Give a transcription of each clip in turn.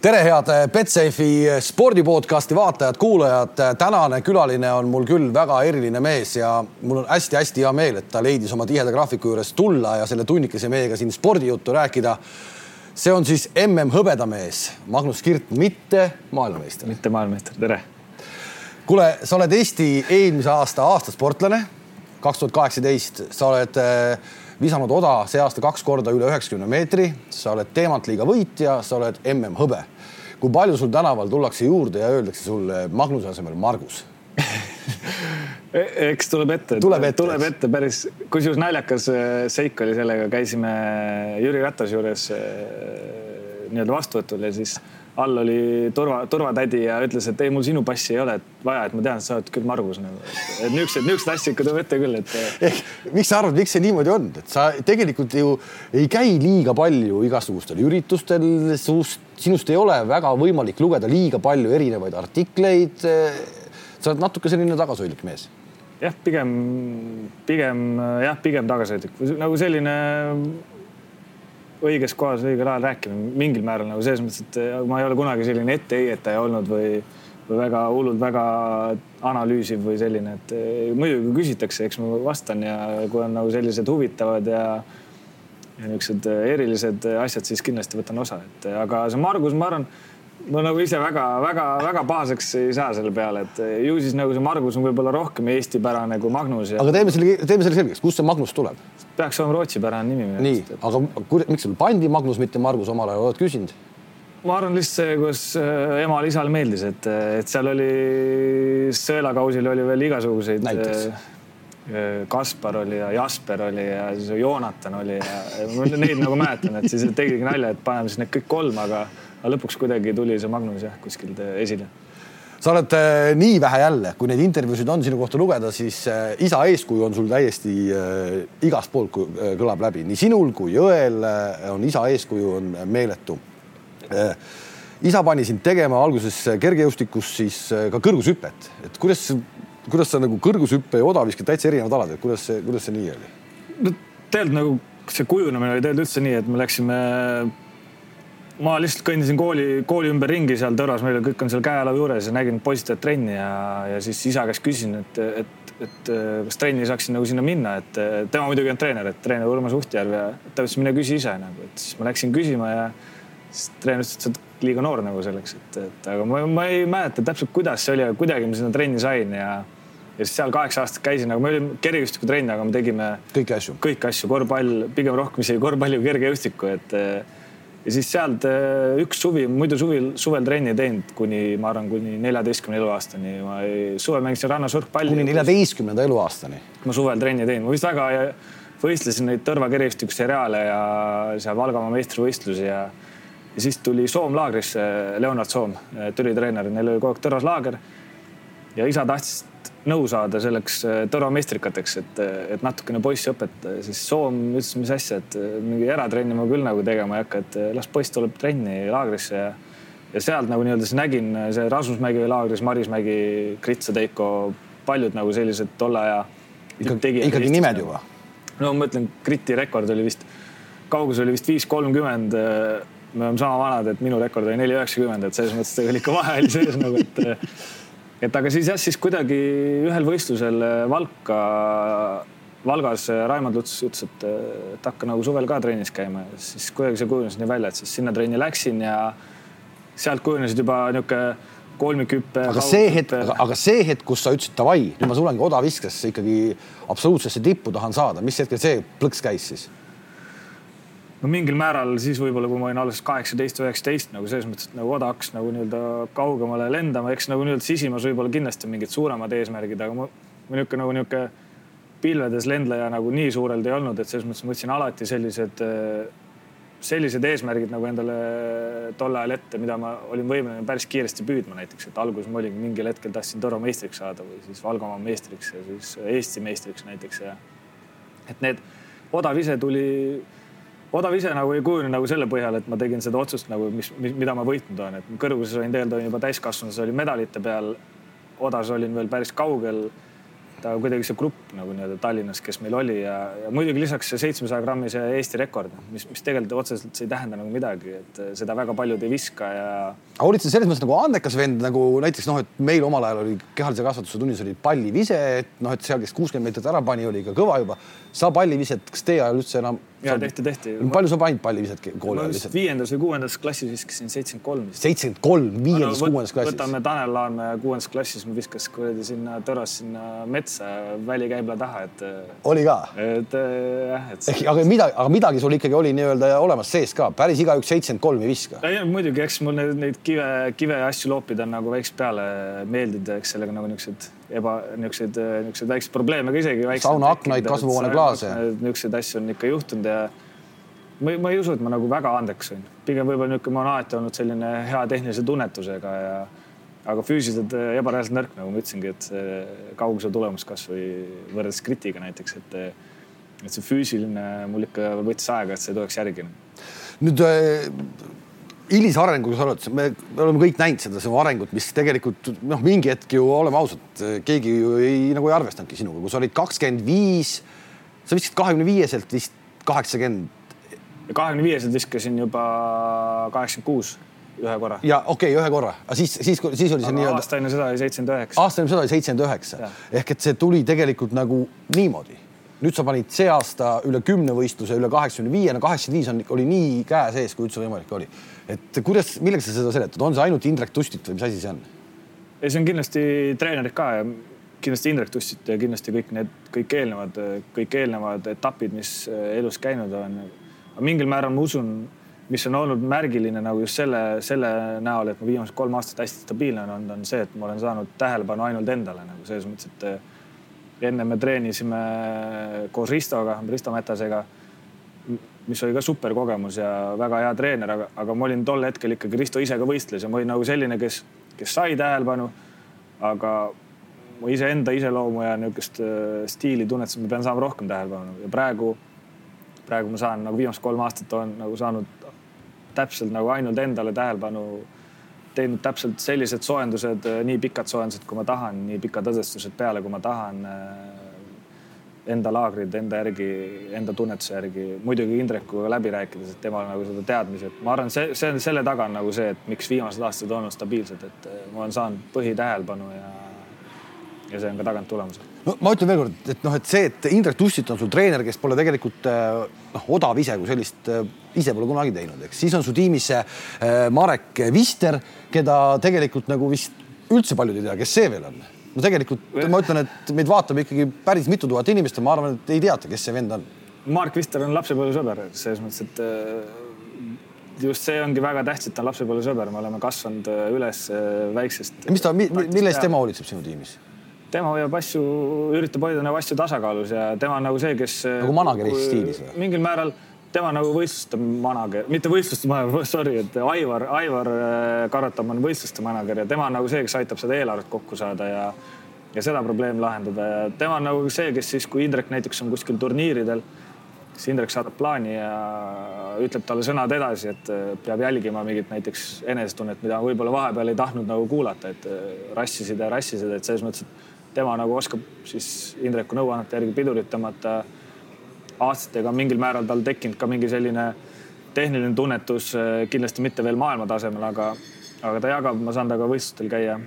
tere, head Betsafe'i spordipodcasti vaatajad-kuulajad. tänane külaline on mul küll väga eriline mees ja mul on hästi-hästi hea meel, et ta leidis oma tiheda graafiku juures tulla ja selle tunnikese meiega siin spordijuttu rääkida. see on siis mm hõbedamees Magnus Kirt, mitte maailmameister. mitte maailmameister, tere. kuule, sa oled Eesti eelmise aasta aastasportlane, kaks tuhat kaheksateist, sa oled äh, visanud oda see aasta kaks korda üle üheksakümne meetri, sa oled teemantliiga võitja, sa oled mm hõbe. Kui palju sul tänaval tullakse juurde ja öeldakse sulle Magnuse asemel Margus? E-, eks tuleb ette, tuleb ette, tuleb ette päris, kusjuures naljakas äh, seik oli sellega, käisime Jüri Ratase juures äh, nii-öelda vastuvõtul ja siis all oli turva, turvatädi ja ütles, et ei, mul sinu passi ei ole et vaja, et ma tean, et sa oled küll Margus nagu. et niisugused, niisugused asjad ikka tuleb ette küll, et. ehk miks sa arvad, miks see niimoodi on, et sa tegelikult ju ei käi liiga palju igasugustel üritustel, sinust, sinust ei ole väga võimalik lugeda liiga palju erinevaid artikleid. sa oled natuke selline tagasihoidlik mees jah, pigem, pigem jah, pigem tagasihoidlik, nagu selline õiges kohas õigel ajal rääkima mingil määral nagu selles mõttes, et äh, ma ei ole kunagi selline etteheidetaja olnud või, või väga hullult väga analüüsiv või selline, et äh, muidugi küsitakse, eks ma vastan ja kui on nagu sellised huvitavad ja ja niisugused äh, erilised asjad, siis kindlasti võtan osa, et aga see Margus, ma arvan, ma nagu ise väga-väga-väga pahaseks ei saa selle peale, et ju siis nagu see Margus on võib-olla rohkem eestipärane kui Magnus ja.... aga teeme selle, teeme selle selgeks, kust see Magnus tuleb? Peaks olema Rootsi-pärane nimi. nii, aga miks sul pandi Magnus, mitte Margus omal ajal, oled küsinud? ma arvan lihtsalt see, kuidas äh, emale-isale meeldis, et, et seal oli sõelakausil oli veel igasuguseid. näiteks? Äh, Kaspar oli ja Jasper oli ja siis Joonatan oli ja ma neid nagu mäletan, et siis tegigi nalja, et paneme siis need kõik kolm, aga, aga lõpuks kuidagi tuli see Magnus jah kuskilt esile sa oled äh, nii vähe jälle, kui neid intervjuusid on sinu kohta lugeda, siis äh, isa eeskuju on sul täiesti äh, igast poolt kõlab läbi, nii sinul kui Jõel on isa eeskuju on meeletu. isa pani sind tegema alguses kergejõustikus siis ka kõrgushüpet, et kuidas, kuidas sa nagu kõrgushüppe ja odavisked täitsa erinevad alad, et kuidas see, kuidas see nii oli? no tegelikult nagu see kujunemine oli tegelikult üldse nii, et me läksime ma lihtsalt kõndisin kooli, kooli ümberringi seal Tõras, meil kõik on seal käeala juures ja nägin, poisid teevad trenni ja, ja siis isa käest küsisin, et, et, et kas trenni saaksin nagu sinna minna, et tema muidugi on treener, et treener Urmas Uhtjärv ja ta ütles, mine küsi ise nagu, et siis ma läksin küsima ja siis treener ütles, et sa oled liiga noor nagu selleks, et, et aga ma, ma ei mäleta täpselt, kuidas see oli, aga kuidagi ma sinna trenni sain ja ja siis seal kaheksa aastat käisin, aga me olime kergejõustikutrenn, aga me tegime kõiki asju, kõiki asju, korvpall, pigem rohkem isegi korvpalli kui kergejõustikku, et ja siis sealt äh, üks suvi, muidu suvil, suvel trenni teinud kuni, ma arvan, kuni neljateistkümne eluaastani. ma ei, suvel mängisin rannas võrkpalli. kuni neljateistkümnenda eluaastani? ma suvel trenni teinud, ma vist väga võistlesin neid tõrvakergestiku seriaale ja seal Valgamaa meistrivõistlusi ja, ja siis tuli Soom laagrisse, Leonard Soom, Türi treener, neil oli kogu aeg tõras laager. ja isa tahtis nõu saada selleks äh, tõrvameistrikateks, et, et natukene poissi õpetada, siis Soom ütles, mis asja, et äh, mingi eratrenni ma küll nagu tegema ei hakka, et äh, las poiss tuleb trenni laagrisse ja ja sealt nagu nii-öelda siis nägin see Rasmus Mägi laagris, Maris Mägi, Kritsa Teiko, paljud nagu sellised tolle aja ikkagi, ikkagi nimed juba? no ma ütlen, Kriti rekord oli vist, kaugus oli vist viis kolmkümmend. me oleme sama vanad, et minu rekord oli neli üheksakümmend, et selles mõttes oli ikka vahe oli sees nagu, et et aga siis jah, siis kuidagi ühel võistlusel äh, Valka, Valgas äh, Raimond Luts ütles, et, äh, et hakka nagu suvel ka trennis käima ja siis kuidagi see kujunes nii välja, et siis sinna trenni läksin ja sealt kujunesid juba niisugune kolmikhüppe. aga see hetk, aga see hetk, kus sa ütlesid davai, nüüd ma tulengi odaviskesse ikkagi absoluutsesse tippu tahan saada, mis hetkel see plõks käis siis? No mingil määral siis võib-olla, kui ma olin alles kaheksateist, üheksateist nagu selles mõttes, et nagu oda hakkas nagu nii-öelda kaugemale lendama, eks nagu nii-öelda sisimas võib-olla kindlasti mingid suuremad eesmärgid, aga ma, ma niisugune nagu niisugune pilvedes lendleja nagu nii suurelt ei olnud, et selles mõttes ma võtsin alati sellised, sellised eesmärgid nagu endale tol ajal ette, mida ma olin võimeline päris kiiresti püüdma näiteks, et alguses ma olingi mingil hetkel tahtsin Tõrva meistriks saada või siis Valgamaa meistriks ja siis Eesti meistriks näiteks ja et need, odav ise tuli odav ise nagu ei kujune nagu selle põhjal, et ma tegin seda otsust nagu, mis, mida ma võitnud olen, et kõrguses olin tegelikult olin juba täiskasvanud, olin medalite peal. odas olin veel päris kaugel. ta kuidagi see grupp nagu nii-öelda Tallinnas, kes meil oli ja, ja muidugi lisaks see seitsmesaja grammise Eesti rekord, mis, mis tegelikult otseselt see ei tähenda nagu midagi, et seda väga paljud ei viska ja. aga olid sa selles mõttes nagu andekas vend nagu näiteks noh, et meil omal ajal oli kehalise kasvatuse tunnis oli pallivise, et noh, et seal, kes kuuskümmend meetrit ära pani, oli ikka kõva juba. sa palliviset, kas teie ajal üldse enam? ja tehti, tehti. palju sa panid palliviset kooli ajal lihtsalt? viiendas või kuuendas klassis viskasin seitsekümmend kolm. seitsekümmend kolm, viiendas, kuuendas klassis? võtame Tanel Laanmäe kuuendas klassis, ma viskas kuradi sinna Tõras sinna metsa välikäibla taha, et. oli ka? et jah, et. ehk aga midagi, aga midagi sul ikkagi oli nii-öelda olemas sees ka, päris igaüks seitsekümmend kolm ei viska. ei muidugi, eks mul neid, neid kive, kive ja asju loopida on nagu väikest peale meeldinud, eks sellega nagu niisugused eba, niisuguseid, niisuguseid väikseid probleeme ka isegi. saunaaknaid, kasvuhooneklaase. niisuguseid asju on ikka juhtunud ja ma, ma ei usu, et ma nagu väga andeks olin, pigem võib-olla niisugune, ma olen alati olnud selline hea tehnilise tunnetusega ja aga füüsiliselt äh, ebareaalselt nõrk, nagu ma ütlesingi, et see kauguse tulemus kasvõi võrreldes Kritiga näiteks, et et see füüsiline mul ikka võttis aega, et see tuleks järgi. nüüd äh, hilisarengus oled, me, me oleme kõik näinud seda sinu arengut, mis tegelikult noh, mingi hetk ju oleme ausad, keegi ju ei nagu ei arvestanudki sinuga, kui sa olid kakskümmend viis, sa viskasid kahekümne viieselt vist kaheksakümmend. kahekümne viieselt viskasin juba kaheksakümmend kuus ühe korra. ja okei okay,, ühe korra, aga siis, siis, siis oli see nii-öelda. aasta enne seda oli seitsekümmend üheksa. aasta enne seda oli seitsekümmend üheksa ehk et see tuli tegelikult nagu niimoodi. nüüd sa panid see aasta üle kümne võistluse, üle kaheksakümne viie, no kaheksakümmend viis on, oli nii käe sees, kui üldse võimalik oli. et kuidas, millega sa seda seletad, on see ainult Indrek Tustit või mis asi see on? ei, see on kindlasti treenerid ka ja kindlasti Indrek Tustit ja kindlasti kõik need, kõik eelnevad, kõik eelnevad etapid, mis elus käinud on. mingil määral ma usun mis on olnud märgiline nagu just selle, selle näol, et ma viimased kolm aastat hästi stabiilne on olnud, on see, et ma olen saanud tähelepanu ainult endale nagu selles mõttes, et eh, enne me treenisime koos Ristoga, Risto Mätasega, mis oli ka super kogemus ja väga hea treener, aga, aga ma olin tol hetkel ikkagi, Risto ise ka võistles ja ma olin nagu selline, kes, kes sai tähelepanu. aga ma iseenda iseloomu ja niisugust eh, stiili tunnetasin, ma pean saama rohkem tähelepanu ja praegu, praegu ma saan nagu viimased kolm aastat olen nagu saanud täpselt nagu ainult endale tähelepanu teinud täpselt sellised soojendused, äh, nii pikad soojendused, kui ma tahan, nii pikad õdestused peale, kui ma tahan. Äh, enda laagrid enda järgi, enda tunnetuse järgi, muidugi Indrekuga läbi rääkides, et temal nagu seda teadmisi, et ma arvan, see, see on selle taga on nagu see, et miks viimased aastad on olnud stabiilsed, et äh, ma olen saanud põhitähelepanu ja, ja see on ka tagant tulemused no ma ütlen veel kord, et noh, et see, et Indrek Tussit on sul treener, kes pole tegelikult äh, noh, odav ise kui sellist äh, ise pole kunagi teinud, eks siis on su tiimis äh, Marek Vister, keda tegelikult nagu vist üldse paljud ei tea, kes see veel on. no tegelikult ma ütlen, et meid vaatab ikkagi päris mitu tuhat inimest ja ma arvan, et ei teata, kes see vend on. Marek Vister on lapsepõlvesõber selles mõttes, et just see ongi väga tähtis, et ta on lapsepõlvesõber, me oleme kasvanud üles väiksest. mis ta, mille eest tema hoolitseb sinu tiimis? Tema hoiab asju, üritab hoida nagu asju tasakaalus ja tema on nagu see, kes. nagu manageri stiilis või? mingil määral tema nagu võistluste manager, mitte võistluste manager, sorry, et Aivar, Aivar äh, Karatam on võistluste manager ja tema on nagu see, kes aitab seda eelarvet kokku saada ja ja seda probleemi lahendada ja tema on nagu see, kes siis, kui Indrek näiteks on kuskil turniiridel, siis Indrek saadab plaani ja ütleb talle sõnad edasi, et äh, peab jälgima mingit näiteks enesetunnet, mida võib-olla vahepeal ei tahtnud nagu kuulata, et äh, rassisid ja rassisid, et selles mõttes, et tema nagu oskab siis Indreku nõuannete järgi pidurit tõmmata. aastatega mingil määral tal tekkinud ka mingi selline tehniline tunnetus, eh, kindlasti mitte veel maailma tasemel, aga, aga ta jagab, ma saan temaga võistlustel käia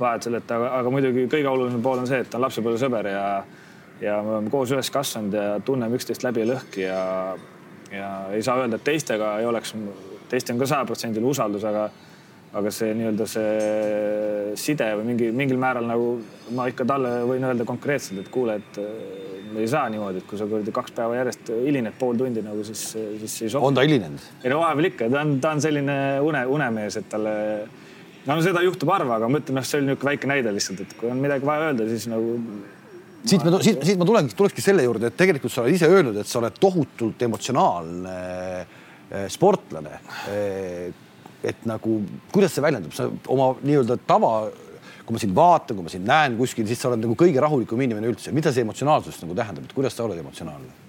vajadusel, et aga, aga muidugi kõige olulisem pool on see, et ta on lapsepõlvesõber ja, ja me oleme koos üles kasvanud ja tunneme üksteist läbi ja lõhki ja, ja ei saa öelda, et teistega ei oleks, teiste on ka sajaprotsendiline usaldus, aga aga see nii-öelda see side või mingi mingil määral nagu ma ikka talle võin öelda konkreetselt, et kuule, et me ei saa niimoodi, et kui sa kuradi kaks päeva järjest hilined pool tundi nagu siis, siis ei sobi. on ta hilinenud? ei no vahepeal ikka, ta on, ta on selline une, unemees, et talle no seda juhtub harva, aga ma ütlen, noh, see oli niisugune väike näide lihtsalt, et kui on midagi vaja öelda, siis nagu siit ma, siit, siit ma tulengi, tulekski selle juurde, et tegelikult sa oled ise öelnud, et sa oled tohutult emotsionaalne eh, sportlane eh, et nagu, kuidas see väljendub, sa oma nii-öelda tava, kui ma sind vaatan, kui ma sind näen kuskil, siis sa oled nagu kõige rahulikum inimene üldse. mida see emotsionaalsus nagu tähendab, et kuidas sa oled emotsionaalne?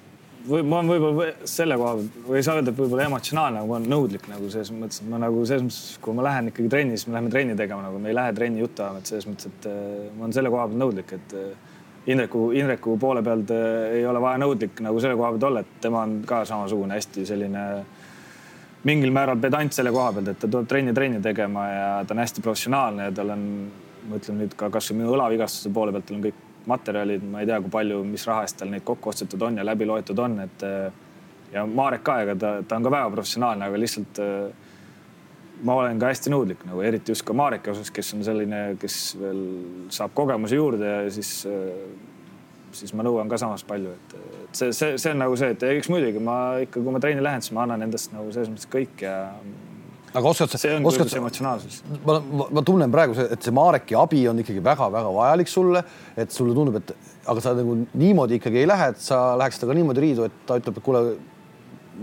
või ma olen võib-olla selle koha pealt või ei saa öelda, et võib-olla emotsionaalne, aga ma olen nõudlik nagu selles mõttes, et ma nagu selles mõttes, kui ma lähen ikkagi trenni, siis me läheme trenni tegema, nagu me ei lähe trenni juttu ajama, et selles mõttes, et äh, ma olen selle koha pealt nõudlik, et äh, Indreku, Indreku poole pealt ei ole vaja nõudlik nagu selle koha pealt olla, et tema on ka samasugune hästi selline mingil määral pedant selle koha pealt, et ta tuleb trenni-trenni tegema ja ta on hästi professionaalne ja tal on, ma ütlen nüüd ka kasvõi minu õlavigastuse poole pealt, tal on kõik materjalid, ma ei tea, kui palju, mis raha eest tal neid kokku ostetud on ja läbi loetud on, et ja Marek ka, ega ta, ta on ka väga professionaalne, aga lihtsalt ma olen ka hästi nõudlik nagu eriti just ka Mareki osas, kes on selline, kes veel saab kogemusi juurde ja siis, siis ma nõuan ka samas palju, et, et see, see, see on nagu see, et eks muidugi ma ikka, kui ma trenni lähen, siis ma annan endast nagu selles mõttes kõik ja aga oskad sa, see on oskad sa, emotsionaalsus. ma, ma, ma tunnen praegu, et see Mareki abi on ikkagi väga-väga vajalik sulle, et sulle tundub, et aga sa nagu niimoodi ikkagi ei lähe, et sa läheksid temaga niimoodi riidu, et ta ütleb, et kuule,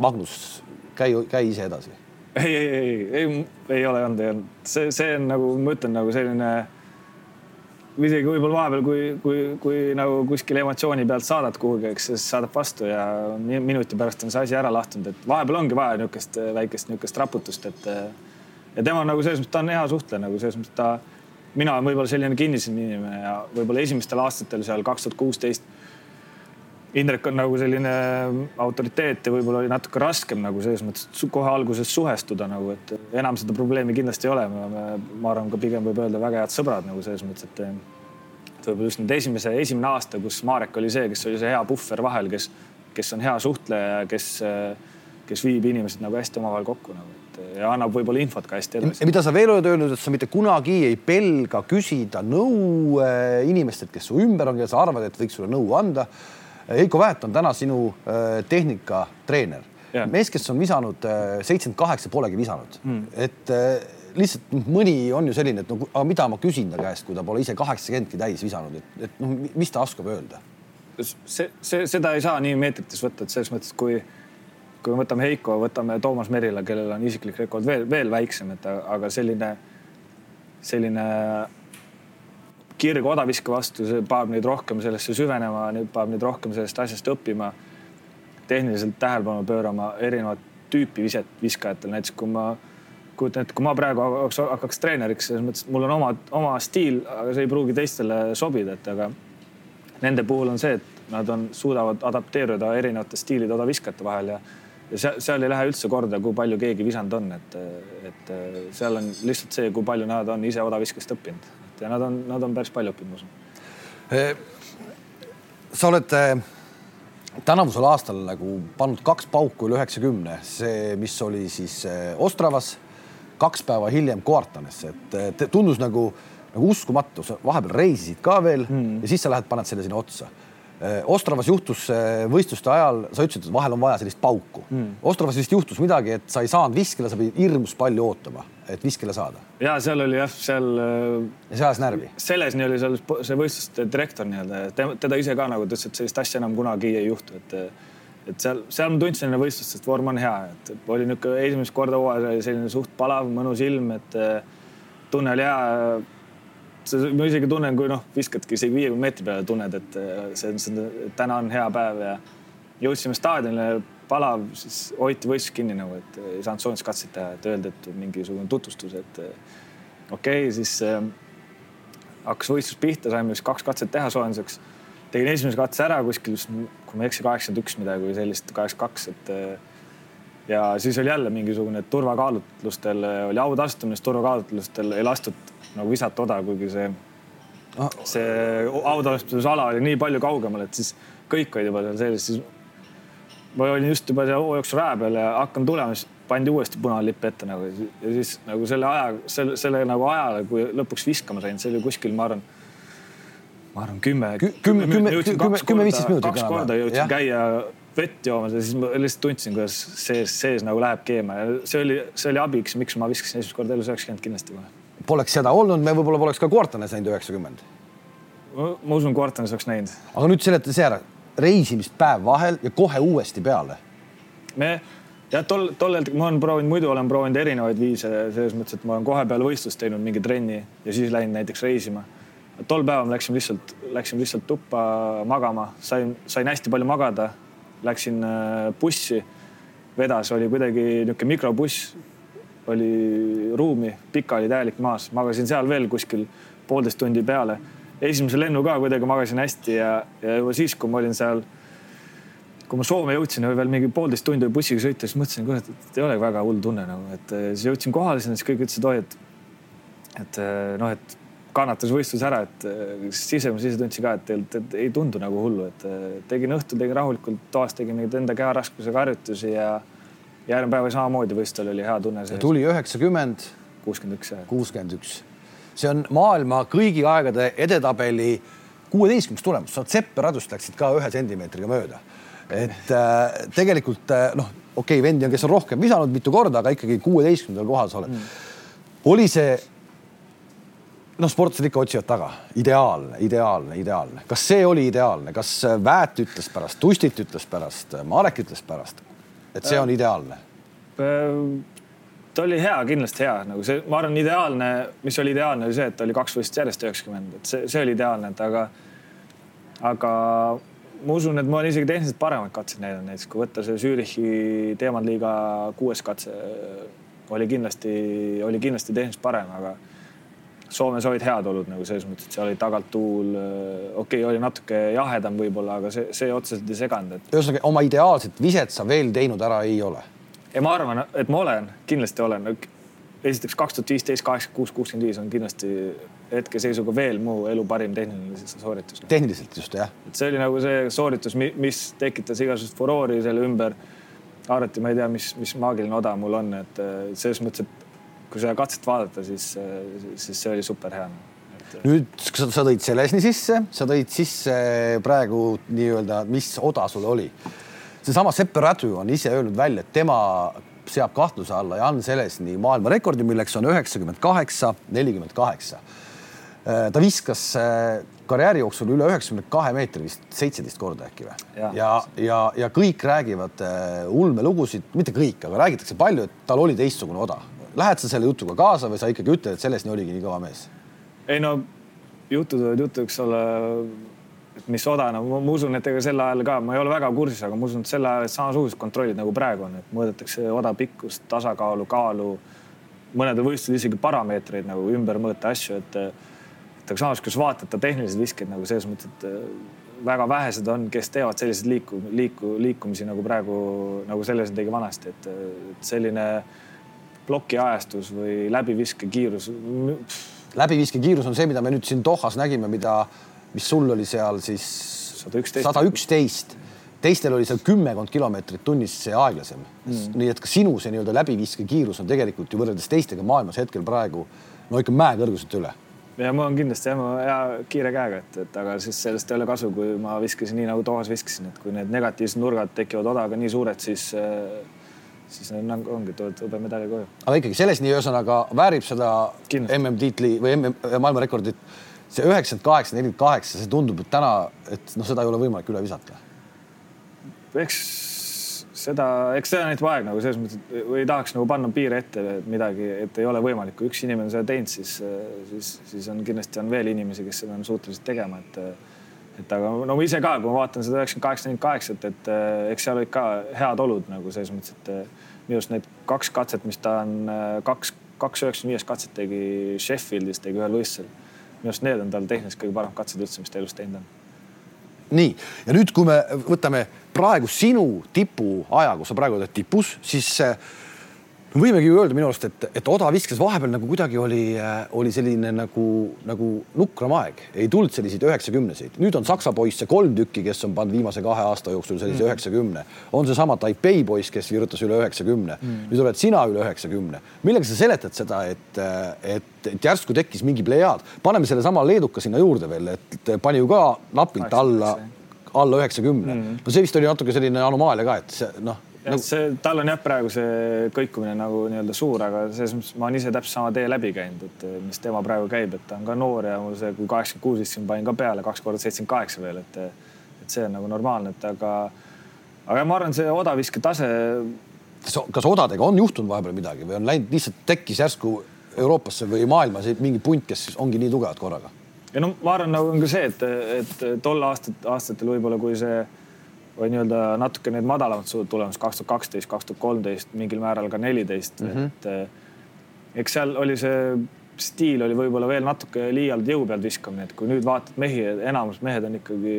Magnus, käi, käi ise edasi. ei, ei, ei, ei, ei ole olnud, ei olnud, see, see on nagu ma ütlen nagu selline või isegi võib-olla vahepeal, kui, kui, kui nagu kuskil emotsiooni pealt saadad kuhugi, eks siis saadab vastu ja minuti pärast on see asi ära lahtunud, et vahepeal ongi vaja niisugust väikest niisugust raputust, et ja tema nagu selles mõttes, ta on hea suhtleja nagu selles mõttes ta, mina olen võib-olla selline kinnisem inimene ja võib-olla esimestel aastatel seal kaks tuhat kuusteist Indrek on nagu selline autoriteet ja võib-olla oli natuke raskem nagu selles mõttes kohe alguses suhestuda nagu, et enam seda probleemi kindlasti ei ole. me oleme, ma arvan, ka pigem võib öelda väga head sõbrad nagu selles mõttes, et et võib-olla just nüüd esimese, esimene aasta, kus Marek oli see, kes oli see hea puhver vahel, kes, kes on hea suhtleja ja kes, kes viib inimesed nagu hästi omavahel kokku nagu, ja annab võib-olla infot ka hästi edasi. mida sa veel oled öelnud, et sa mitte kunagi ei pelga küsida nõu eh, inimestelt, kes su ümber on, keda sa arvad, et võiks sulle nõu anda Heiko Väet on täna sinu äh, tehnikatreener. mees, kes on visanud äh, seitsekümmend kaheksa, polegi visanud mm., et äh, lihtsalt mõni on ju selline, et no aga mida ma küsin ta käest, kui ta pole ise kaheksakümmendki täis visanud, et, et noh, mis ta oskab öelda? see, see, seda ei saa nii meetrites võtta, et selles mõttes, kui, kui me võtame Heiko, võtame Toomas Merila, kellel on isiklik rekord veel, veel väiksem, et aga selline, selline kirg odaviske vastu, see paneb neid rohkem sellesse süvenema, paneb neid rohkem sellest asjast õppima, tehniliselt tähelepanu pöörama erinevat tüüpi viset viskajatel, näiteks kui ma kujutan ette, kui ma praegu hakkaks, hakkaks treeneriks, selles mõttes, et mul on oma, oma stiil, aga see ei pruugi teistele sobida, et aga nende puhul on see, et nad on, suudavad adapteeruda erinevate stiilide odaviskajate vahel ja, ja seal, seal ei lähe üldse korda, kui palju keegi visanud on, et, et seal on lihtsalt see, kui palju nad on ise odaviskest õppinud ja nad on, nad on päris palju õppinud, ma usun. sa oled eh, tänavusel aastal nagu pannud kaks pauku üle üheksakümne, see, mis oli siis eh, Ostravas, kaks päeva hiljem Koartanesse, et tundus nagu, nagu uskumatu, sa vahepeal reisisid ka veel mm. ja siis sa lähed, paned selle sinna otsa. Ostravas juhtus võistluste ajal, sa ütlesid, et vahel on vaja sellist pauku. Mm.. Ostravas vist juhtus midagi, et sa ei saanud viskele, sa pidid hirmus palju ootama, et viskele saada. ja seal oli jah, seal. Äh, ja see ajas närvi. Selesni oli seal see võistluste direktor nii-öelda, teda ise ka nagu ta ütles, et sellist asja enam kunagi ei juhtu, et et seal, seal ma tundsin enne võistlust, et vorm on hea, et oli niisugune esimest korda hooajas oli selline suht palav, mõnus ilm, et tunne oli hea ma isegi tunnen, kui noh, viskadki isegi viiekümne meetri peale, tunned, et äh, see on, täna on hea päev ja jõudsime staadionile, palav, siis hoiti võistlus kinni nagu, et ei saanud soojenduskatseid teha, et öeldi, et mingisugune tutvustus, et äh, okei okay,, siis äh, hakkas võistlus pihta, saime vist kaks katset teha soojenduseks. tegin esimese katse ära kuskil, kui ma ei eksi, kaheksakümmend üks midagi või sellist, kaheksakümmend kaks, et ja siis oli jälle mingisugune turvakaalutlustel oli autastumine, turvakaalutlustel ei lastud nagu visata oda, kuigi see ah., see autalestusala oli nii palju kaugemal, et siis kõik olid juba seal sees, siis ma olin just juba seal hoo jooksul raja peal ja hakkan tulema, siis pandi uuesti punane lipp ette nagu ja siis nagu selle aja, selle, selle nagu ajale, kui lõpuks viskama sain, see oli kuskil, ma arvan, ma arvan kümme, kümme, kümme, kümme, kümme-viisteist minutit. kaks korda jõudsin käia vett joomas ja siis ma lihtsalt tundsin, kuidas sees, sees nagu läheb keema ja see oli, see oli abiks, miks ma viskasin esimest korda elus üheksakümmend kindlasti kohe poleks seda olnud, me võib-olla poleks ka Quartanes näinud üheksakümmend. ma usun, Quartanes oleks näinud. aga nüüd seleta see ära, reisimist päev vahel ja kohe uuesti peale. me jah, tol, tollel, ma olen proovinud, muidu olen proovinud erinevaid viise selles mõttes, et ma olen kohe peale võistlust teinud mingi trenni ja siis läinud näiteks reisima. tol päeval me läksime lihtsalt, läksime lihtsalt tuppa magama, sain, sain hästi palju magada. Läksin äh, bussi, vedas, oli kuidagi niisugune mikrobuss oli ruumi, pika oli täielik maas, magasin seal veel kuskil poolteist tundi peale esimese lennu ka kuidagi magasin hästi ja, ja juba siis, kui ma olin seal, kui ma Soome jõudsin veel mingi poolteist tundi bussiga sõita, siis mõtlesin, kurat, et ei ole väga hull tunne nagu, et eh, siis jõudsin kohale sinna, siis kõik ütlesid, oi, et, et eh, noh, et kannatas võistlus ära, et eh, sisemas ise tundsin ka, et tegelikult et ei tundu nagu hullu, et tegin õhtul, tegin rahulikult toas, tegin mingeid enda keharaskusega harjutusi ja järgmine päev samamoodi, võistlusel oli hea tunne. tuli üheksakümmend. kuuskümmend üks. kuuskümmend üks see on maailma kõigi aegade edetabeli kuueteistkümnes tulemus, Sepp ja Radust läksid ka ühe sentimeetriga mööda. et äh, tegelikult äh, noh, okei okay,, vendi on, kes on rohkem visanud mitu korda, aga ikkagi kuueteistkümnendal kohal sa oled mm.. oli see noh, sportlased ikka otsivad taga, ideaalne, ideaalne, ideaalne. kas see oli ideaalne, kas Väät ütles pärast, Tustit ütles pärast, Marek ütles pärast, et see on ideaalne? Äh, ta oli hea, kindlasti hea, nagu see, ma arvan, ideaalne, mis oli ideaalne, oli see, et oli kaks võistlust järjest üheksakümmend, et see, see oli ideaalne, et aga, aga ma usun, et ma olen isegi tehniliselt paremaid katseid näidanud, näiteks kui võtta see Zürichi teemantliiga kuues katse oli kindlasti, oli kindlasti tehniliselt parem, aga Soomes olid head olud nagu selles mõttes, et seal oli tagant tuul, okei okay,, oli natuke jahedam võib-olla, aga see, see otseselt ei seganud, et. ühesõnaga oma ideaalset viset sa veel teinud ära ei ole ja ma arvan, et ma olen, kindlasti olen. esiteks kaks tuhat viisteist, kaheksakümmend kuus, kuuskümmend viis on kindlasti hetkeseisuga veel mu elu parim tehniline sooritus. tehniliselt just jah. et see oli nagu see sooritus, mis tekitas igasugust furoori selle ümber. arvati, ma ei tea, mis, mis maagiline oda mul on, et selles mõttes, et kui seda katset vaadata, siis, siis see oli super hea nüüd sa, sa tõid Selesni sisse, sa tõid sisse praegu nii-öelda, mis oda sul oli seesama Sepp Rädu on ise öelnud välja, et tema seab kahtluse alla Jan Selesni maailmarekordi, milleks on üheksakümmend kaheksa, nelikümmend kaheksa. Äh, ta viskas äh, karjääri jooksul üle üheksakümne kahe meetri vist seitseteist korda äkki või? ja, ja, ja, ja kõik räägivad äh, ulmelugusid, mitte kõik, aga räägitakse palju, et tal oli teistsugune oda. Lähed sa selle jutuga kaasa või sa ikkagi ütled, et Selesni oligi nii kõva mees? ei no jutud võivad jutu, eks ole mis oda, no ma usun, et ega sel ajal ka, ma ei ole väga kursis, aga ma usun, et sel ajal samasugused kontrollid nagu praegu on, et mõõdetakse oda pikkust, tasakaalu, kaalu, mõnedel võistlustel isegi parameetreid nagu ümber mõõta asju, et et aga samas, kui sa vaatad ta tehnilised visked nagu selles mõttes, et äh, väga vähesed on, kes teevad selliseid liiku, liiku, liikumisi nagu praegu, nagu selles tegi vanasti, et selline plokiajastus või läbiviskekiirus. läbiviskekiirus on see, mida me nüüd siin Dohas nägime, mida mis sul oli seal siis? Sada üksteist, teistel oli seal kümmekond kilomeetrit tunnis see aeglasem. Mm.. nii et ka sinu see nii-öelda läbiviskekiirus on tegelikult ju võrreldes teistega maailmas hetkel praegu no ikka mäekõrguselt üle. Ja mul on kindlasti jah, hea kiire käega, et, et aga siis sellest ei ole kasu, kui ma viskasin nii nagu Toomas viskasin, et kui need negatiivsed nurgad tekivad odaga nii suured, siis siis need ongi, tulevad hõbemedali koju. aga ikkagi selles nii ühesõnaga väärib seda MM-tiitli või MM maailmarekordit see üheksakümmend kaheksa, nelikümmend kaheksa, see tundub, et täna, et noh, seda ei ole võimalik üle visata. eks seda, eks seda näitab aeg nagu selles mõttes, et või tahaks nagu panna piire ette midagi, et ei ole võimalik, kui üks inimene seda teinud, siis, siis, siis on kindlasti on veel inimesi, kes seda on suutelised tegema, et et aga no ise ka, kui ma vaatan seda üheksakümmend kaheksa, nelikümmend kaheksat, et eks seal olid ka head olud nagu selles mõttes, et minu arust need kaks katset, mis ta on kaks, kaks üheksakümne viies katset tegi Sheffieldis, tegi ühel võistlusel minu arust need on tal tehniliselt kõige paremad katsed üldse, mis ta elus teinud on. nii, ja nüüd, kui me võtame praegu sinu tipuaja, kus sa praegu oled tipus, siis võimegi ju öelda minu arust, et, et Oda viskas vahepeal nagu kuidagi oli, äh, oli selline nagu, nagu nukram aeg, ei tulnud selliseid üheksakümneseid. nüüd on Saksa poisse kolm tükki, kes on pannud viimase kahe aasta jooksul sellise mm. üheksakümne mm.. on seesama Taipei poiss, kes virutas üle üheksakümne mm.. nüüd oled sina üle üheksakümne. millega sa seletad seda, et, et, et järsku tekkis mingi plejaad? paneme sellesama leeduka sinna juurde veel, et pani ju ka napilt alla, alla üheksakümne mm.. no see vist oli natuke selline anomaalia ka, et see noh No, see, tal on jah, praegu see kõikumine nagu nii-öelda suur, aga selles mõttes ma olen ise täpselt sama tee läbi käinud, et mis tema praegu käib, et ta on ka noor ja mul see, kui kaheksakümmend kuus istusin, panin ka peale kaks korda seitsekümmend kaheksa veel, et, et see on nagu normaalne, et aga, aga ma arvan, see odaviske tase. kas, kas odadega on juhtunud vahepeal midagi või on läinud lihtsalt tekkis järsku Euroopasse või maailmas mingi punt, kes ongi nii tugevad korraga? ja no ma arvan, nagu on ka see, et, et tol aastat, aastatel võib-olla, kui see või nii-öelda natuke need madalamad tulemused, kaks tuhat kaksteist, kaks tuhat kolmteist, mingil määral ka neliteist mm, -hmm. et eks seal oli see stiil oli võib-olla veel natuke liialt jõu pealt viskamine, et kui nüüd vaatad mehi, enamus mehed on ikkagi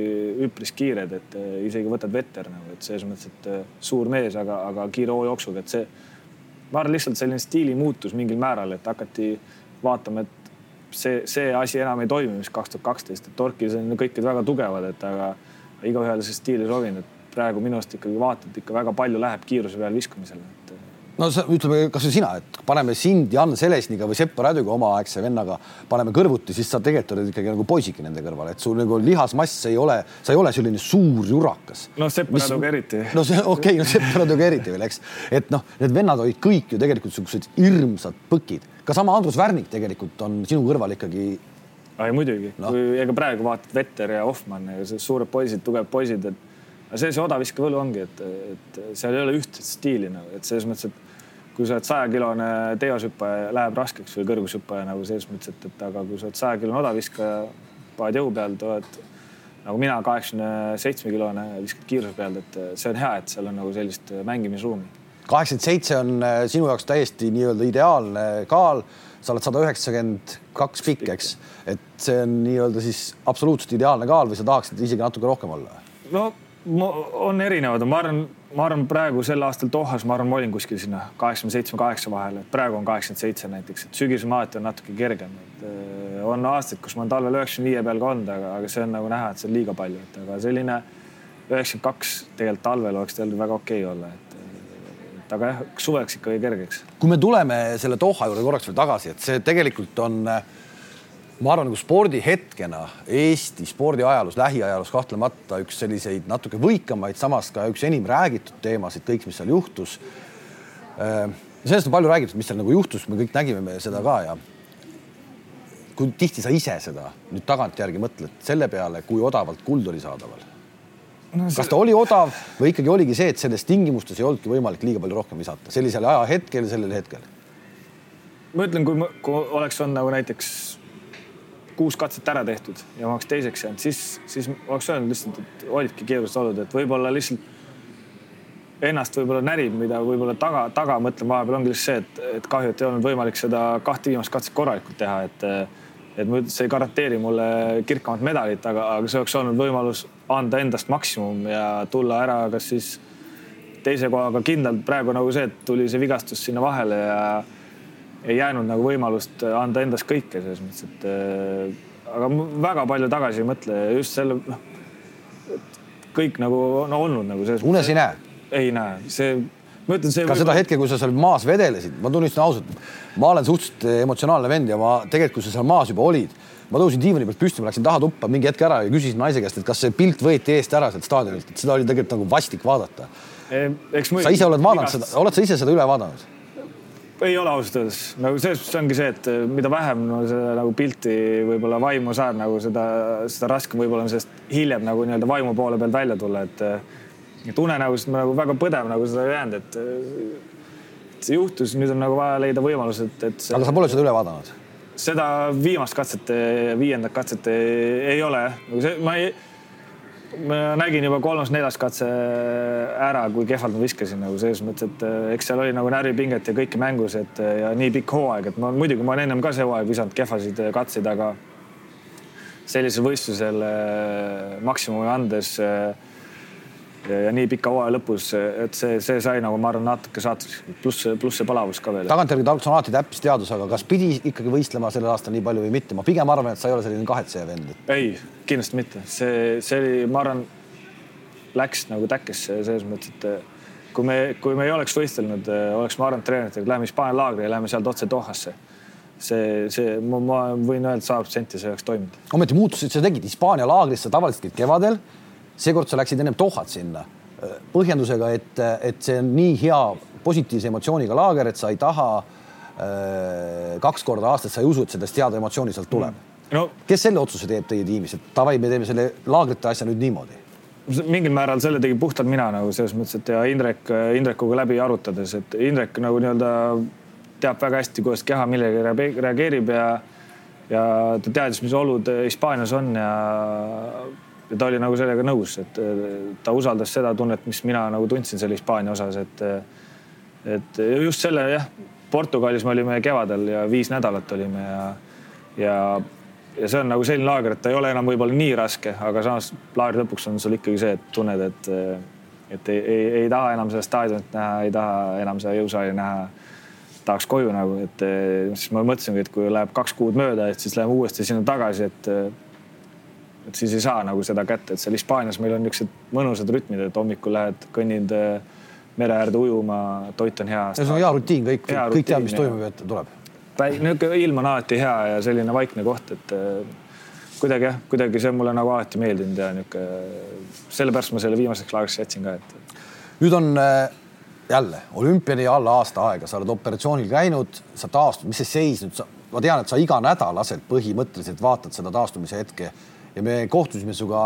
üpris kiired, et äh, isegi võtad vetter nagu, et selles mõttes, et äh, suur mees, aga, aga kiire hoojooksuga, et see, ma arvan, lihtsalt selline stiili muutus mingil määral, et hakati vaatama, et see, see asi enam ei toimi, mis kaks tuhat kaksteist, et torkis on kõik väga tugevad, et aga igaühele see stiil ei sobinud, et praegu minu arust ikkagi vaatad ikka väga palju läheb kiiruse peal viskamisele, et no sa ütleme, kasvõi sina, et paneme sind Jan Selesniga või Sepp Räduga omaaegse vennaga, paneme kõrvuti, siis sa tegelikult oled ikkagi nagu poisike nende kõrval, et sul nagu lihasmass ei ole, sa ei ole selline suur jurakas. no Sepp Räduga eriti. no see okei okay,, no Sepp Räduga eriti veel, eks, et noh, need vennad olid kõik ju tegelikult niisugused hirmsad põkid, ka sama Andrus Värnik tegelikult on sinu kõrval ikkagi. Ai muidugi no., kui ega praegu vaatad Vetter ja Hoffmann suured poisid, tugevad poisid, et see, see odaviske võlu ongi, et, et seal ei ole ühtset stiili nagu, et selles mõttes, et kui sa oled sajakilone teoshüppaja, läheb raskeks või kõrgushüppaja nagu selles mõttes, et, et aga kui sa oled sajakilone odaviskaja, paned jõu pealt, oled nagu mina, kaheksakümne seitsme kilone, viskad kiiruse pealt, et see on hea, et seal on nagu sellist mängimisruumi. Kaheksakümmend seitse on äh, sinu jaoks täiesti nii-öelda ideaalne kaal. sa oled sada üheksakümmend kaks pikk, eks, et see on nii-öelda siis absoluutselt ideaalne kaal või sa tahaksid isegi natuke rohkem olla? no on erinevad, ma arvan, ma arvan praegu sel aastal Dohas, ma arvan, ma olin kuskil sinna kaheksakümne seitsme, kaheksa vahel, et praegu on kaheksakümmend seitse näiteks, et sügisel alati on natuke kergem, et äh, on aastaid, kus ma olen talvel üheksakümne viie peal ka olnud, aga, aga see on nagu näha, et see on liiga palju, et aga selline üheksakümmend kaks tegelikult talvel oleks teil väga okei okay olla, et et aga jah, suveks ikkagi kergeks. kui me tuleme selle Doha juurde korraks veel tagasi, et see tegelikult on äh, ma arvan, nagu spordihetkena Eesti spordiajaloos, lähiajaloos kahtlemata üks selliseid natuke võikamaid, samas ka üks enim räägitud teemasid, kõik, mis seal juhtus. Äh, sellest on palju räägitud, mis seal nagu juhtus, me kõik nägime me seda ka ja kui tihti sa ise seda nüüd tagantjärgi mõtled selle peale, kui odavalt kuld oli saadaval no,? See... kas ta oli odav või ikkagi oligi see, et selles tingimustes ei olnudki võimalik liiga palju rohkem visata sellisel ajahetkel, sellel hetkel? ma ütlen, kui, kui oleks olnud nagu näiteks kuus katset ära tehtud ja ma oleks teiseks jäänud, siis, siis oleks öelnud lihtsalt, et olidki keerulised olud, et võib-olla lihtsalt ennast võib-olla närib, mida võib-olla taga, taga mõtlen vahepeal ongi lihtsalt see, et, et kahju, et ei olnud võimalik seda kahte viimast katset korralikult teha, et et ma see ei garanteeri mulle kirkamat medalit, aga, aga see oleks olnud võimalus anda endast maksimum ja tulla ära, kas siis teise kohaga kindlalt. praegu nagu see, et tuli see vigastus sinna vahele ja ei jäänud nagu võimalust anda endast kõike selles mõttes, et äh, aga väga palju tagasi ei mõtle just selle, noh, kõik nagu on olnud nagu selles. unes ei näe? ei näe, see, ma ütlen, see. ka seda hetke, kui sa seal maas vedelesid, ma tunnistan ausalt, ma olen suhteliselt emotsionaalne vend ja ma tegelikult, kui sa seal maas juba olid, ma tõusin diivani pealt püsti, ma läksin taha tuppa mingi hetk ära ja küsisin naise käest, et kas see pilt võeti eest ära sealt staadionilt, et seda oli tegelikult nagu vastik vaadata. sa ise oled vaadanud igast... seda, oled sa ise seda üle vaadanud? ei ole ausalt öeldes, nagu selles mõttes ongi see, et mida vähem no, seda nagu pilti võib-olla vaimu saad, nagu seda, seda raskem võib-olla on sellest hiljem nagu nii-öelda vaimu poole pealt välja tulla, et et unenäost ma nagu väga põdev nagu seda ei jäänud, et see juhtus, nüüd on nagu vaja leida võimalus, et, et see.... aga sa pole seda üle vaadanud? seda viimast katset, viiendat katset ei, ole, nagu see, ma ei ma nägin juba kolmas-neljas katse ära, kui kehvalt ma viskasin nagu selles mõttes, et eh, eks seal oli nagu närvipinget ja kõike mängus, et eh, ja nii pikk hooaeg, et ma muidugi ma olen ennem ka see hooaeg visanud kehvasid eh, katseid, aga sellisel võistlusel maksimumi andes ja nii pika hooaja lõpus, et see, see sai nagu ma arvan, natuke saatuseks, pluss, pluss see palavus ka veel. tagantjärgi tarkus on alati täppisteadus, aga kas pidi ikkagi võistlema sellel aastal nii palju või mitte? ma pigem arvan, et sa ei ole selline kahetseja vend. ei, kindlasti mitte, see, see oli, ma arvan, läks nagu täkkesse selles mõttes, et kui me, kui me ei oleks võistelnud, oleks ma arvanud treeneritega, lähme Hispaania laagri ja lähme sealt otse Dohasse see, see, ma, ma võin öelda sada protsenti, see oleks toiminud. ometi muutused sa tegid Hispaania laagris, sa tavaliselt kevadel seekord sa läksid ennem Dohat sinna. Põhjendusega, et, et see on nii hea positiivse emotsiooniga laager, et sa ei taha äh, kaks korda aastas, sa ei usu, et sellest head emotsiooni sealt tuleb. Mm.. No, kes selle otsuse teeb teie tiimis, et davai, me teeme selle laagrite asja nüüd niimoodi? mingil määral selle tegin puhtalt mina nagu selles mõttes, et ja Indrek, Indrekuga läbi arutades, et Indrek nagu nii-öelda teab väga hästi, kuidas keha millegi reageerib ja ja ta teadis, mis olud Hispaanias on ja ja ta oli nagu sellega nõus, et ta usaldas seda tunnet, mis mina nagu tundsin selle Hispaania osas, et et just selle jah, Portugalis me olime kevadel ja viis nädalat olime ja, ja, ja see on nagu selline laager, et ta ei ole enam võib-olla nii raske, aga samas laagri lõpuks on sul ikkagi see, et tunned, et, et ei, ei, ei taha enam seda staadionit näha, ei taha enam seda jõusaali näha. tahaks koju nagu, et siis ma mõtlesingi, et kui läheb kaks kuud mööda, et siis läheme uuesti sinna tagasi, et et siis ei saa nagu seda kätte, et seal Hispaanias meil on niisugused mõnusad rütmid, et hommikul lähed, kõnnid mere äärde ujuma, toit on hea. see on hea rutiin, kõik, kõik teavad, mis toimub ja tuleb. niisugune ilm on alati hea ja selline vaikne koht, et kuidagi jah, kuidagi see on mulle nagu alati meeldinud ja niisugune, sellepärast ma selle viimaseks laagriks jätsin ka, et. nüüd on jälle olümpiani alla aasta aega, sa oled operatsioonil käinud, sa taastud, mis see seis nüüd, ma tean, et sa iga nädal lased põhimõtteliselt vaatad seda taastumise hetke ja me kohtusime sinuga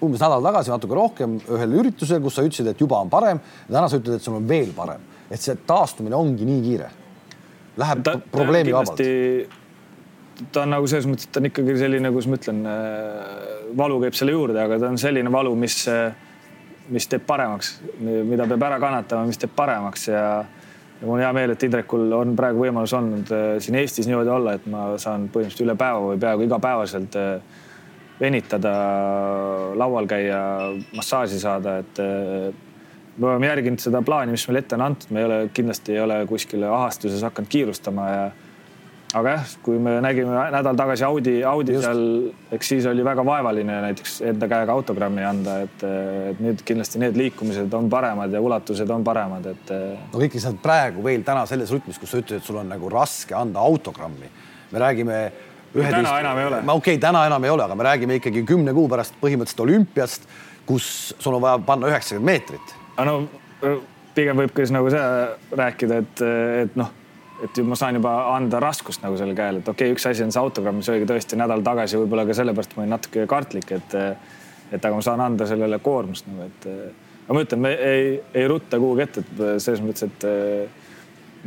umbes nädal tagasi, natuke rohkem ühel üritusel, kus sa ütlesid, et juba on parem täna sa ütled, et sul on veel parem, et see taastumine ongi nii kiire. Läheb ta, probleemi vabalt. ta on nagu selles mõttes, et ta on ikkagi selline, kuidas ma ütlen, äh, valu käib selle juurde, aga ta on selline valu, mis, äh, mis teeb paremaks, mida peab ära kannatama, mis teeb paremaks ja ja mul on hea meel, et Indrekul on praegu võimalus olnud äh, siin Eestis niimoodi olla, et ma saan põhimõtteliselt üle päeva või peaaegu igapäevaselt äh, venitada, laual käia, massaaži saada, et me oleme järginud seda plaani, mis meile ette on antud, me ei ole, kindlasti ei ole kuskile ahastuses hakanud kiirustama ja aga jah, kui me nägime nädal tagasi Audi, Audi Just. seal, eks siis oli väga vaevaline näiteks enda käega autogrammi anda, et, et nüüd kindlasti need liikumised on paremad ja ulatused on paremad, et. no ikkagi sa oled praegu veel täna selles rütmis, kus sa ütled, et sul on nagu raske anda autogrammi. me räägime täna enam ei ole. okei okay,, täna enam ei ole, aga me räägime ikkagi kümne kuu pärast põhimõtteliselt olümpiast, kus sul on vaja panna üheksakümmend meetrit. no pigem võib ka siis nagu see rääkida, et, et noh, et ma saan juba anda raskust nagu selle käel, et okei okay,, üks asi on see autogramm, mis oligi tõesti nädal tagasi, võib-olla ka sellepärast ma olin natuke kartlik, et, et aga ma saan anda sellele koormust nagu, et aga ma ütlen, me ei, ei rutta kuhugi ette, et selles mõttes, et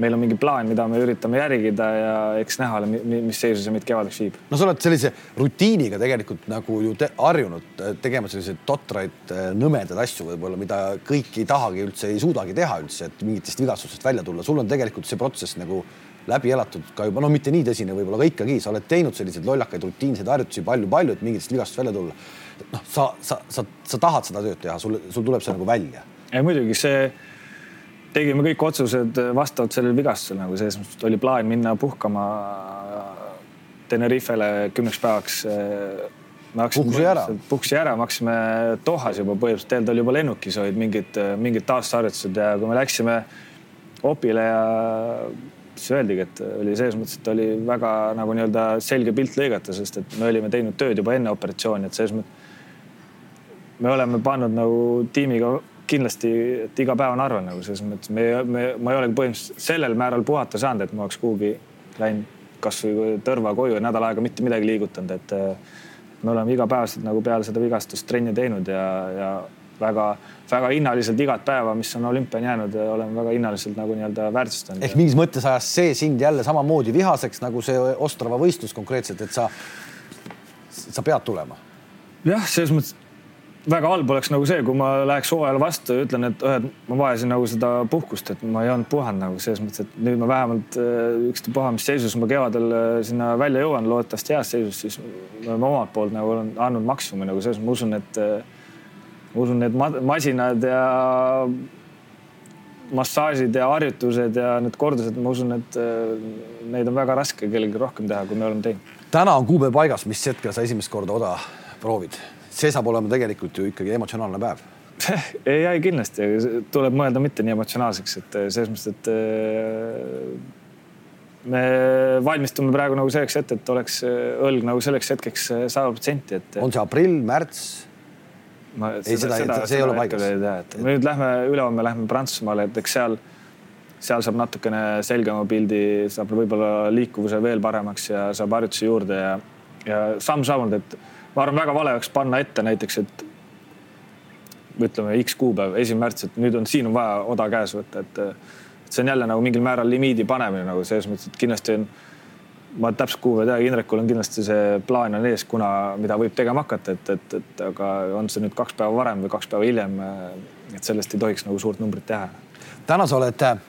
meil on mingi plaan, mida me üritame järgida ja eks näha ole, mis seisu see meid kevadeks viib. no sa oled sellise rutiiniga tegelikult nagu ju te harjunud tegema selliseid totraid nõmedaid asju võib-olla, mida kõik ei tahagi üldse, ei suudagi teha üldse, et mingitest vigastustest välja tulla. sul on tegelikult see protsess nagu läbi elatud ka juba, no mitte nii tõsine võib-olla, aga ikkagi sa oled teinud selliseid lollakaid rutiinseid harjutusi palju-palju, et mingitest vigastust välja tulla. noh, sa, sa, sa, sa tahad seda tööd teha, sul, sul tuleb see nagu välja. muidugi see tegime kõik otsused vastavalt sellele vigastusele nagu selles mõttes oli plaan minna puhkama Tenerifele kümneks päevaks. puhkusi ära. puhkusi ära, me hakkasime Dohas juba põhimõtteliselt, tegelikult oli juba lennukis olid mingid, mingid taastusharjutused ja kui me läksime opile ja siis öeldigi, et oli selles mõttes, et oli väga nagu nii-öelda selge pilt lõigata, sest et me olime teinud tööd juba enne operatsiooni, et selles mõttes me oleme pannud nagu tiimiga kindlasti, et iga päev on arvel nagu selles mõttes, me, me, ma ei olegi põhimõtteliselt sellel määral puhata saanud, et ma oleks kuhugi läinud kasvõi Tõrva koju ja nädal aega mitte midagi liigutanud, et me oleme igapäevaselt nagu peale seda vigastust trenni teinud ja, ja väga-väga hinnaliselt igat päeva, mis on olümpiani jäänud, oleme väga hinnaliselt nagu nii-öelda väärtustanud. ehk mingis mõttes ajas see sind jälle samamoodi vihaseks nagu see Ostrava võistlus konkreetselt, et sa, sa pead tulema? jah, selles mõttes väga halb oleks nagu see, kui ma läheks hooajale vastu ja ütlen, et õhed, ma vajasin nagu seda puhkust, et ma ei olnud puhanud nagu selles mõttes, et nüüd ma vähemalt äh, ükstapuha, mis seisus ma kevadel äh, sinna välja jõuan, loodetavasti heas seisus, siis oleme omalt poolt nagu andnud maksimumi nagu selles, ma usun, et äh, ma usun, need masinad ja massaažid ja harjutused ja need kordused, ma usun, et neid on väga raske kellelgi rohkem teha, kui me oleme teinud. täna on kuupäev paigas, mis hetkel sa esimest korda oda proovid? See saab olema tegelikult ju ikkagi emotsionaalne päev ei, ei kindlasti tuleb mõelda mitte nii emotsionaalseks, et eh, selles mõttes, et eh, me valmistume praegu nagu selleks ette, et oleks eh, õlg nagu selleks hetkeks sada protsenti, et. on see aprill, märts? ma ei, seda, seda, see ei ole paigas. ei tea, et nüüd lähme ülehomme lähme Prantsusmaale, et eks seal, seal saab natukene selgema pildi, saab võib-olla liikuvuse veel paremaks ja saab harjutusi juurde ja, ja samm-sammult, et ma arvan, väga vale oleks panna ette näiteks, et ütleme X kuupäev, esimene märts, et nüüd on, siin on vaja oda käes võtta, et, et see on jälle nagu mingil määral limiidi panemine nagu selles mõttes, et kindlasti on, ma täpselt kuupäeva ei tea, Indrekul on kindlasti see plaan on ees, kuna, mida võib tegema hakata, et, et, et aga on see nüüd kaks päeva varem või kaks päeva hiljem. et sellest ei tohiks nagu suurt numbrit teha. täna sa oled äh,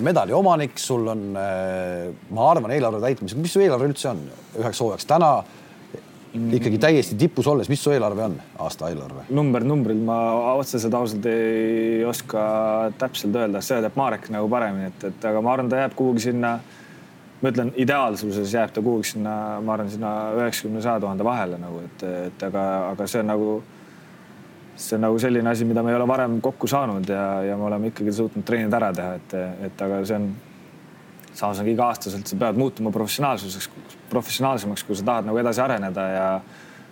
medali omanik, sul on, ma arvan, eelarve täitmisega, mis su eelarve üldse on üheks hooajaks täna ikkagi täiesti tipus olles, mis su eelarve on, aasta eelarve? number numbrilt ma otseselt ausalt ei oska täpselt öelda, seda teab Marek nagu paremini, et, et aga ma arvan, ta jääb kuhugi sinna. ma ütlen, ideaalsuses jääb ta kuhugi sinna, ma arvan, sinna üheksakümne, saja tuhande vahele nagu, et, et aga, aga see on nagu, see on nagu selline asi, mida me ei ole varem kokku saanud ja, ja me oleme ikkagi suutnud treenid ära teha, et, et aga see on samas on iga-aastaselt sa pead muutuma professionaalsuseks, professionaalsemaks, kui sa tahad nagu edasi areneda ja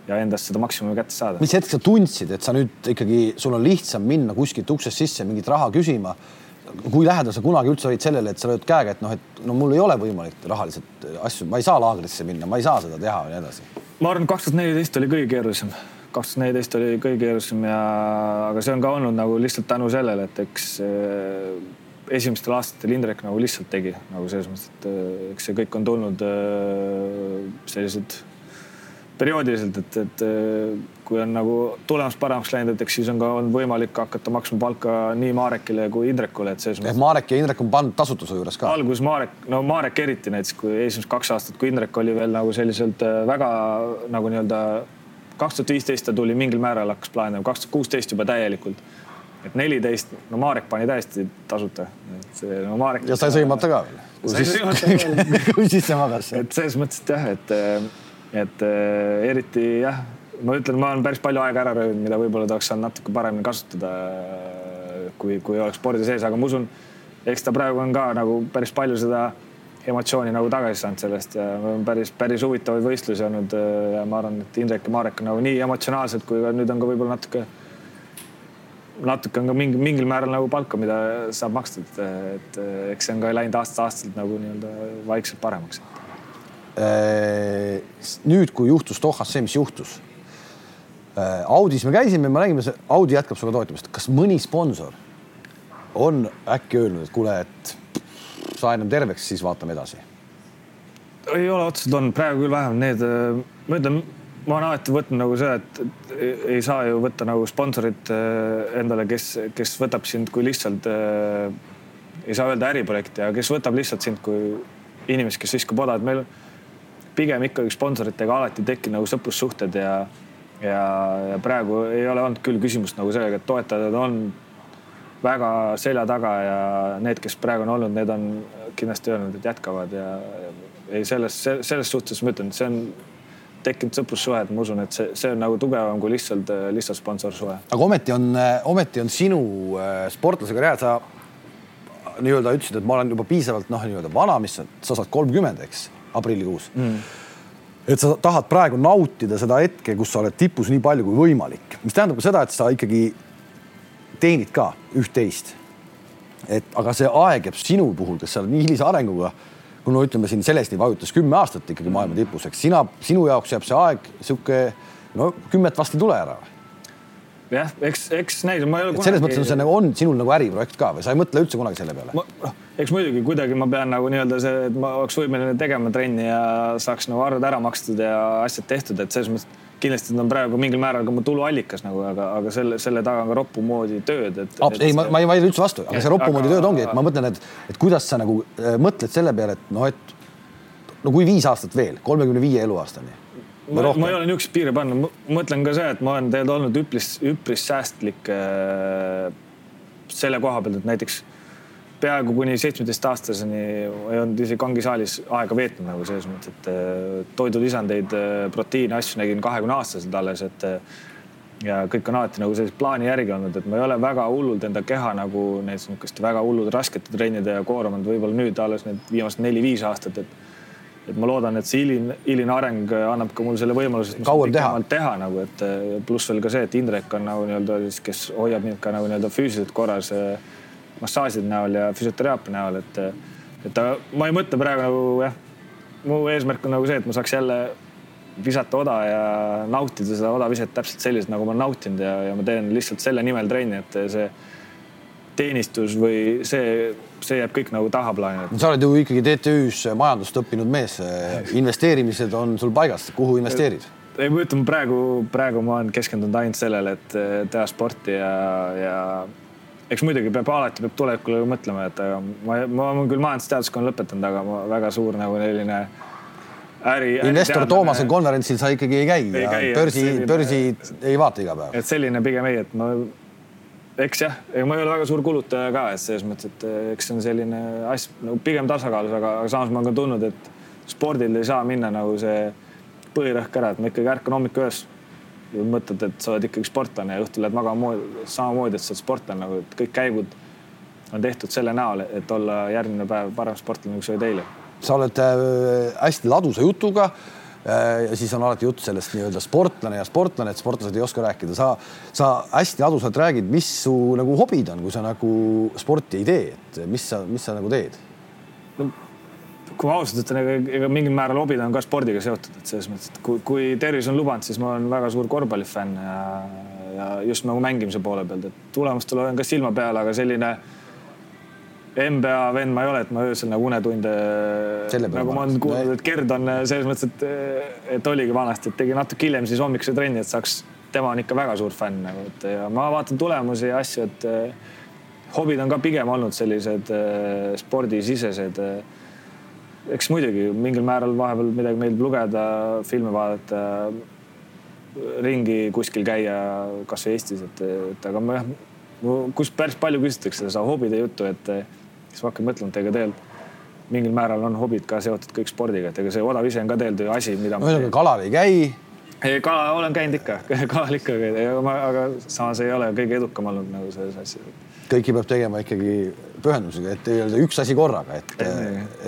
ja endast seda maksimumi kätte saada. mis hetk sa tundsid, et sa nüüd ikkagi, sul on lihtsam minna kuskilt uksest sisse mingit raha küsima? kui lähedal sa kunagi üldse olid sellele, et sa lööd käega, et noh, et no mul ei ole võimalik rahaliselt asju, ma ei saa laagrisse minna, ma ei saa seda teha ja nii edasi. ma arvan, et kaks tuhat neliteist oli kõige keerulisem, kaks tuhat neliteist oli kõige keerulisem ja, aga see on ka olnud nagu lihtsalt tänu sellele, et eks esimestel aastatel Indrek nagu lihtsalt tegi nagu selles mõttes, et äh, eks see kõik on tulnud äh, sellised perioodiliselt, et, et äh, kui on nagu tulemus paremaks läinud, et eks siis on ka on võimalik hakata maksma palka nii Marekile kui Indrekule, et selles mõttes. Marek ja Indrek on pandud tasutuse juures ka. alguses Marek, no Marek eriti näiteks, kui esimesed kaks aastat, kui Indrek oli veel nagu selliselt väga nagu nii-öelda kaks tuhat viisteist ta tuli mingil määral hakkas plaanima, kaks tuhat kuusteist juba täielikult et neliteist, no Marek pani täiesti tasuta. see no Marek. ja sai sõimata ka veel. kui sisse magas. et selles mõttes, et jah, et, et eriti jah, ma ütlen, ma olen päris palju aega ära röövinud, mida võib-olla ta oleks saanud natuke paremini kasutada. kui, kui oleks spordi sees, aga ma usun, eks ta praegu on ka nagu päris palju seda emotsiooni nagu tagasi saanud sellest ja on päris, päris huvitavaid võistlusi olnud ja ma arvan, et Indrek ja Marek nagu nii emotsionaalsed kui ka nüüd on ka võib-olla natuke natuke on ka mingi, mingil määral nagu palka, mida saab maksta, et, et eks see on ka läinud aastast-aastaselt nagu nii-öelda vaikselt paremaks. Äh, nüüd, kui juhtus Dohas see, mis juhtus. Äh, Audis me käisime, me nägime, Audi jätkab sulle toetamist. kas mõni sponsor on äkki öelnud, et kuule, et saa enam terveks, siis vaatame edasi? ei ole otseselt olnud, praegu küll vähemalt need, ma ütlen ma olen alati võtnud nagu see, et ei saa ju võtta nagu sponsorit äh, endale, kes, kes võtab sind kui lihtsalt äh,, ei saa öelda äriprojekti, aga kes võtab lihtsalt sind kui inimest, kes viskab oda, et meil pigem ikkagi sponsoritega alati tekkinud nagu sõprussuhted ja, ja, ja praegu ei ole olnud küll küsimust nagu sellega, et toetajad on väga selja taga ja need, kes praegu on olnud, need on kindlasti öelnud, et jätkavad ja ei selles, selles suhtes ma ütlen, see on tekkinud sõprussuhed, ma usun, et see, see on nagu tugevam kui lihtsalt, lihtsalt sponsorsuhe. aga ometi on, ometi on sinu äh, sportlase karjäär, sa nii-öelda ütlesid, et ma olen juba piisavalt noh, nii-öelda vana, mis on, sa saad kolmkümmend, eks, aprillikuus mm. et sa tahad praegu nautida seda hetke, kus sa oled tipus nii palju kui võimalik, mis tähendab ka seda, et sa ikkagi teenid ka üht-teist. et aga see aeg jääb sinu puhul, kes sa oled nii hilise arenguga no ütleme siin Selesni vajutas kümme aastat ikkagi maailma tipus, eks sina, sinu jaoks jääb see aeg sihuke no kümmet vast ei tule ära jah, eks, eks näis, ma ei ole. Kunagi... selles mõttes on see nagu on sinul nagu äriprojekt ka või sa ei mõtle üldse kunagi selle peale? noh, eks muidugi kuidagi ma pean nagu nii-öelda see, et ma oleks võimeline tegema trenni ja saaks nagu arved ära makstud ja asjad tehtud, et selles mõttes kindlasti ta on praegu mingil määral ka mu tuluallikas nagu, aga, aga selle, selle taga on ka roppu moodi tööd, et. ei, ma, ma ei vaidle üldse vastu, aga see roppu moodi tööd ongi, et ma mõtlen, et, et kuidas sa nagu äh, mõtled selle peale, et noh, et no kui viis aastat veel, kolmekümne viie eluaastani. ma, ma ei ole niisuguseid piire pannud, ma mõtlen ka see, et ma olen tegelikult olnud üpris, üpris säästlik äh, selle koha pealt, et näiteks peaaegu kuni seitsmeteistaastaseni ei olnud isegi kangisaalis aega veetnud nagu selles mõttes, et äh, toidulisandeid, äh, proteiine, asju nägin kahekümne aastaselt alles, et äh, ja kõik on alati nagu sellise plaani järgi olnud, et ma ei ole väga hullult enda keha nagu näiteks niisuguste väga hullude raskete trennide ja koormanud võib-olla nüüd alles need viimased neli-viis aastat, et et ma loodan, et see hiline, hiline areng annab ka mulle selle võimaluse. kauem teha. teha nagu, et pluss veel ka see, et Indrek on nagu nii-öelda siis, kes hoiab mind ka nagu nii-öelda füüsiliselt korras massaažide näol ja füsioteraapia näol, et, et ma ei mõtle praegu nagu jah, mu eesmärk on nagu see, et ma saaks jälle visata oda ja nautida seda odaviset täpselt selliselt, nagu ma olen nautinud ja, ja ma teen lihtsalt selle nimel trenni, et see teenistus või see, see jääb kõik nagu tahaplaanile. sa oled ju ikkagi TTÜ-s majandust õppinud mees, investeerimised on sul paigas, kuhu investeerid? ei, ma ütlen praegu, praegu ma olen keskendunud ainult sellele, et teha sporti ja, ja eks muidugi peab alati peab tulevikule mõtlema, et aga ma, ma olen küll majandusteaduskonna lõpetanud, aga ma väga suur nagu selline äri. investor Toomase konverentsil sa ikkagi ei käi ei ja käi, börsi, börsi ei vaata iga päev. et selline pigem ei, et ma, eks jah, ega ma ei ole väga suur kulutaja ka, et selles mõttes, et eh, eks see on selline asj nagu pigem tasakaalus, aga, samas ma olen ka tundnud, et spordil ei saa minna nagu see põhirõhk ära, et ma ikkagi ärkan hommikul öös mõtled, et sa oled ikkagi sportlane ja õhtul lähed magama samamoodi, et sa oled sportlane nagu, et kõik käigud on tehtud selle näol, et olla järgmine päev parem sportlane, kui sa olid eile. sa oled äh, hästi ladusa jutuga äh, ja siis on alati jutt sellest nii-öelda sportlane ja sportlane, et sportlased ei oska rääkida. sa, sa hästi ladusalt räägid, mis su nagu hobid on, kui sa nagu sporti ei tee, et mis sa, mis sa nagu teed no,? Kui ausalt ütlen, ega, ega mingil määral hobid on ka spordiga seotud, et selles mõttes, et kui, kui tervis on lubanud, siis ma olen väga suur korvpallifänn ja, ja just nagu mängimise poole pealt, et tulemustel olen ka silma peal, aga selline NBA vend ma ei ole, et ma öösel nagu unetunde, nagu ma olen kuulnud, et Gerd on selles mõttes, et, et oligi vanasti, et tegi natuke hiljem siis hommikuse trenni, et saaks, tema on ikka väga suur fänn nagu, et ja ma vaatan tulemusi ja asju, et hobid on ka pigem olnud sellised spordisisesed eks muidugi mingil määral vahepeal midagi meeldib lugeda, filme vaadata, ringi kuskil käia, kasvõi Eestis, et, et aga ma jah, kus päris palju küsitakse seda hobide juttu, et siis ma hakkan mõtlema, et ega tegelikult mingil määral on hobid ka seotud kõik spordiga, et ega see odav ise on ka tegelikult ju asi, mida. ühesõnaga kalal ei käi. ei, kala olen käinud ikka kalal ikka, aga samas ei ole kõige edukam olnud nagu selles asjas kõike peab tegema ikkagi pühendumisega, et nii-öelda üks asi korraga, et,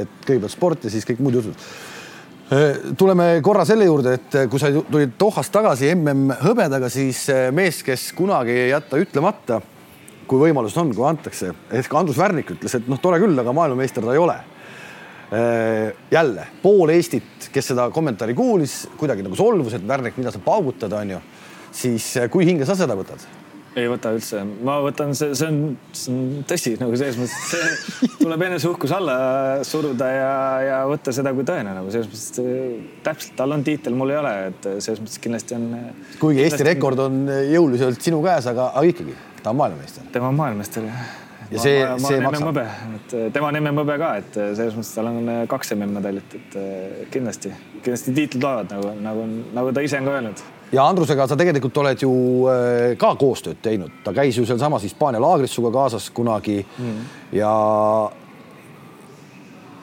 et kõigepealt sport ja siis kõik muud jutud. tuleme korra selle juurde, et kui sa tulid Dohast tagasi mm hõbedaga, siis mees, kes kunagi ei jäta ütlemata, kui võimalus on, kui antakse, ehk Andrus Värnik ütles, et noh, tore küll, aga maailmameister ta ei ole. jälle pool Eestit, kes seda kommentaari kuulis, kuidagi nagu solvus, et Värnik, mida sa paugutad, onju, siis kui hinge sa seda võtad? Ei võta üldse, ma võtan, see, see on, see on tõsi nagu selles mõttes, see tuleb eneseuhkus alla suruda ja, ja võtta seda kui tõene nagu selles mõttes täpselt, tal on tiitel, mul ei ole, et selles mõttes kindlasti on. kuigi Eesti rekord on jõuliselt sinu käes, aga, aga ikkagi, ta on maailmameister. tema on maailmameister jah. ja see, see maksab. et tema on MM-hõbe ka, et selles mõttes tal on kaks MM-medalit, et kindlasti, kindlasti tiitlid loevad nagu, nagu, nagu ta ise on ka öelnud ja Andrusega sa tegelikult oled ju äh, ka koostööd teinud, ta käis ju sealsamas Hispaania laagris sinuga kaasas kunagi mm. ja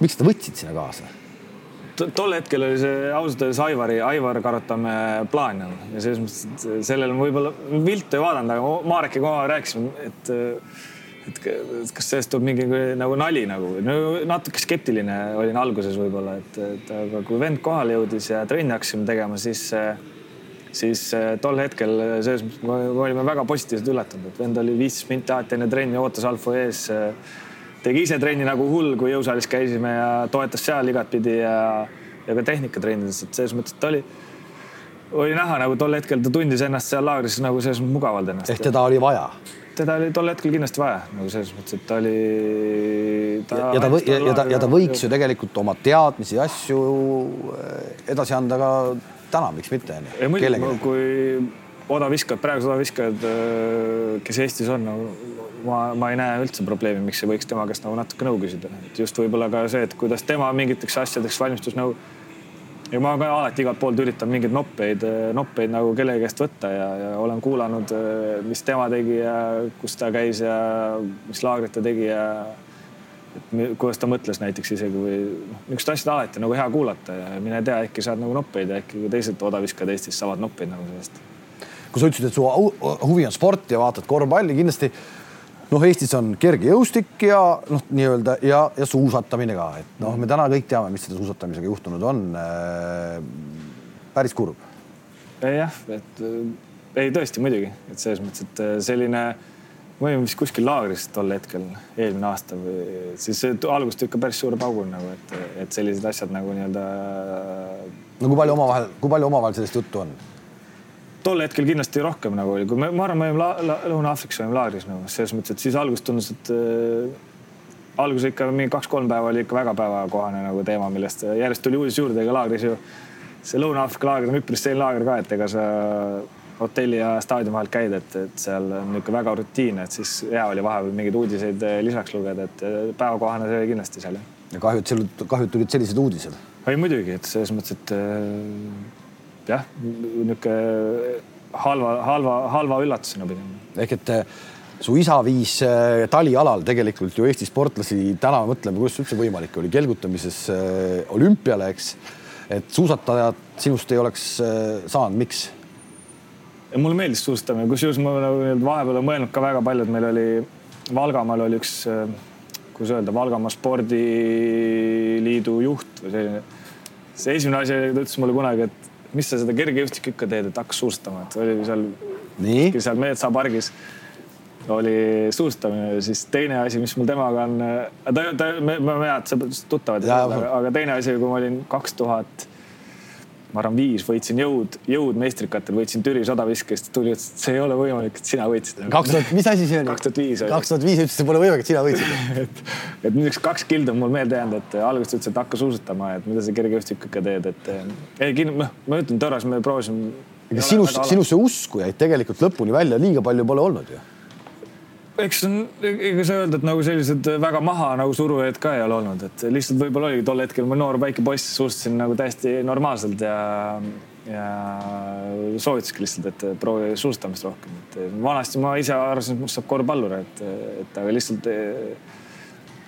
miks sa võtsid sinna kaasa? tol hetkel oli see ausalt öeldes Aivari, Aivar Karotamäe plaan nagu ja selles mõttes, et sellel on võib-olla viltu ei vaadanud, aga Marekiga omavahel rääkisime, et et kas sellest tuleb mingi nagu nali nagu no,, natuke skeptiline olin alguses võib-olla, et, et aga kui vend kohale jõudis ja trenni hakkasime tegema, siis äh, siis äh, tol hetkel äh, selles mõttes me olime väga positiivselt üllatunud, et vend oli viisteist minti alati enne trenni, ootas Alfo ees. Äh, tegi ise trenni nagu hull, kui jõusaalis käisime ja toetas seal igatpidi ja, ja ka tehnikatrennides, et selles mõttes, et ta oli, oli näha nagu tol hetkel ta tundis ennast seal laagris nagu selles mõttes mugavalt ennast. ehk teda oli vaja? teda oli tol hetkel kindlasti vaja nagu selles mõttes, et ta oli ta. ja, ja ta, ja, ja ta, ja ta võiks ju tegelikult oma teadmisi, asju edasi anda ka täna, miks mitte onju. kui odaviskajad, praegused odaviskajad, äh, kes Eestis on nagu ma, ma ei näe üldse probleemi, miks ei võiks tema käest nagu natuke nõu küsida, et just võib-olla ka see, et kuidas tema mingiteks asjadeks valmistus nõu. ja ma ka alati igalt poolt üritan mingeid noppeid, noppeid nagu kellegi käest võtta ja, ja olen kuulanud, äh, mis tema tegi ja kus ta käis ja mis laagrit ta tegi ja et kuidas ta mõtles näiteks isegi või noh, niisugust asja alati nagu hea kuulata ja mine tea, äkki saad nagu noppeid ja äkki teised odaviskajad Eestis saavad noppeid nagu sellest. kui sa ütlesid, et su huvi on sport ja vaatad korvpalli, kindlasti noh, Eestis on kergejõustik ja noh, nii-öelda ja, ja suusatamine ka, et noh, me täna kõik teame, mis selle suusatamisega juhtunud on äh,. päris kurb. jah, et ei tõesti muidugi, et selles mõttes, et selline me olime vist kuskil laagris tol hetkel, eelmine aasta või siis alguses tuli ikka päris suure paugu nagu, et, et sellised asjad nagu nii-öelda. no kui palju omavahel, kui palju omavahel sellest juttu on? tol hetkel kindlasti rohkem nagu oli, kui me, ma arvan, me olime Lõuna-Aafrikas olime laagris nagu selles mõttes, et siis alguses tundus, et äh, alguses ikka mingi kaks-kolm päeva oli ikka väga päevakohane nagu teema, millest järjest tuli uudis juurde, ega laagris ju see Lõuna-Aafrika laager on üpris selline laager ka, et ega sa hotelli ja staadioni vahel käid, et, et seal on niisugune väga rutiinne, et siis hea oli vahepeal mingeid uudiseid eh, lisaks lugeda, et eh, päevakohane see oli kindlasti seal. ja kahju, et seal, kahju, et tulid sellised uudised. ei muidugi, et selles mõttes, et eh, jah, niisugune halva, halva, halva üllatusena pigem. ehk et su isa viis talialal tegelikult ju Eesti sportlasi, täna mõtleme, kuidas üldse võimalik oli, kelgutamises olümpiale, eks. et suusatajad sinust ei oleks saanud, miks? Ja mulle meeldis suustamine, kusjuures ma nagu vahepeal olen mõelnud ka väga palju, et meil oli Valgamaal oli üks, kuidas öelda, Valgamaa spordiliidu juht või selline. see esimene asi, ta ütles mulle kunagi, et mis sa seda kergejõustikku ikka teed, et hakka suustama, et oli seal, seal Meetsa-pargis oli suustamine ja siis teine asi, mis mul temaga on, ta, ta, me, me head tuttavad, aga, aga teine asi, kui ma olin kaks tuhat ma arvan, viis võitsin jõud, jõud meistrikatel, võitsin Türi sadaviskest, tuli, ütles, et see ei ole võimalik, et sina võitsid. kaks tuhat, mis asi see oli? kaks tuhat viis. kaks tuhat viis ütles, et pole võimalik, et sina võitsid et, et niisugust kaks kildu on mul meelde jäänud, et alguses ütles, et hakka suusatama, et mida sa kergejõustikku ikka teed, et ei, noh, ma ütlen, Tõras, me proovisime. sinust, sinusse uskujaid tegelikult lõpuni välja liiga palju pole olnud ju eks on, ega saa öelda, et nagu sellised väga maha nagu surujaid ka ei ole olnud, et lihtsalt võib-olla oligi tol hetkel ma noor väike poiss, suhtlesin nagu täiesti normaalselt ja, ja soovitaski lihtsalt, et proovi suustamist rohkem, et vanasti ma ise arvasin, et must saab korvpallur, et, et aga lihtsalt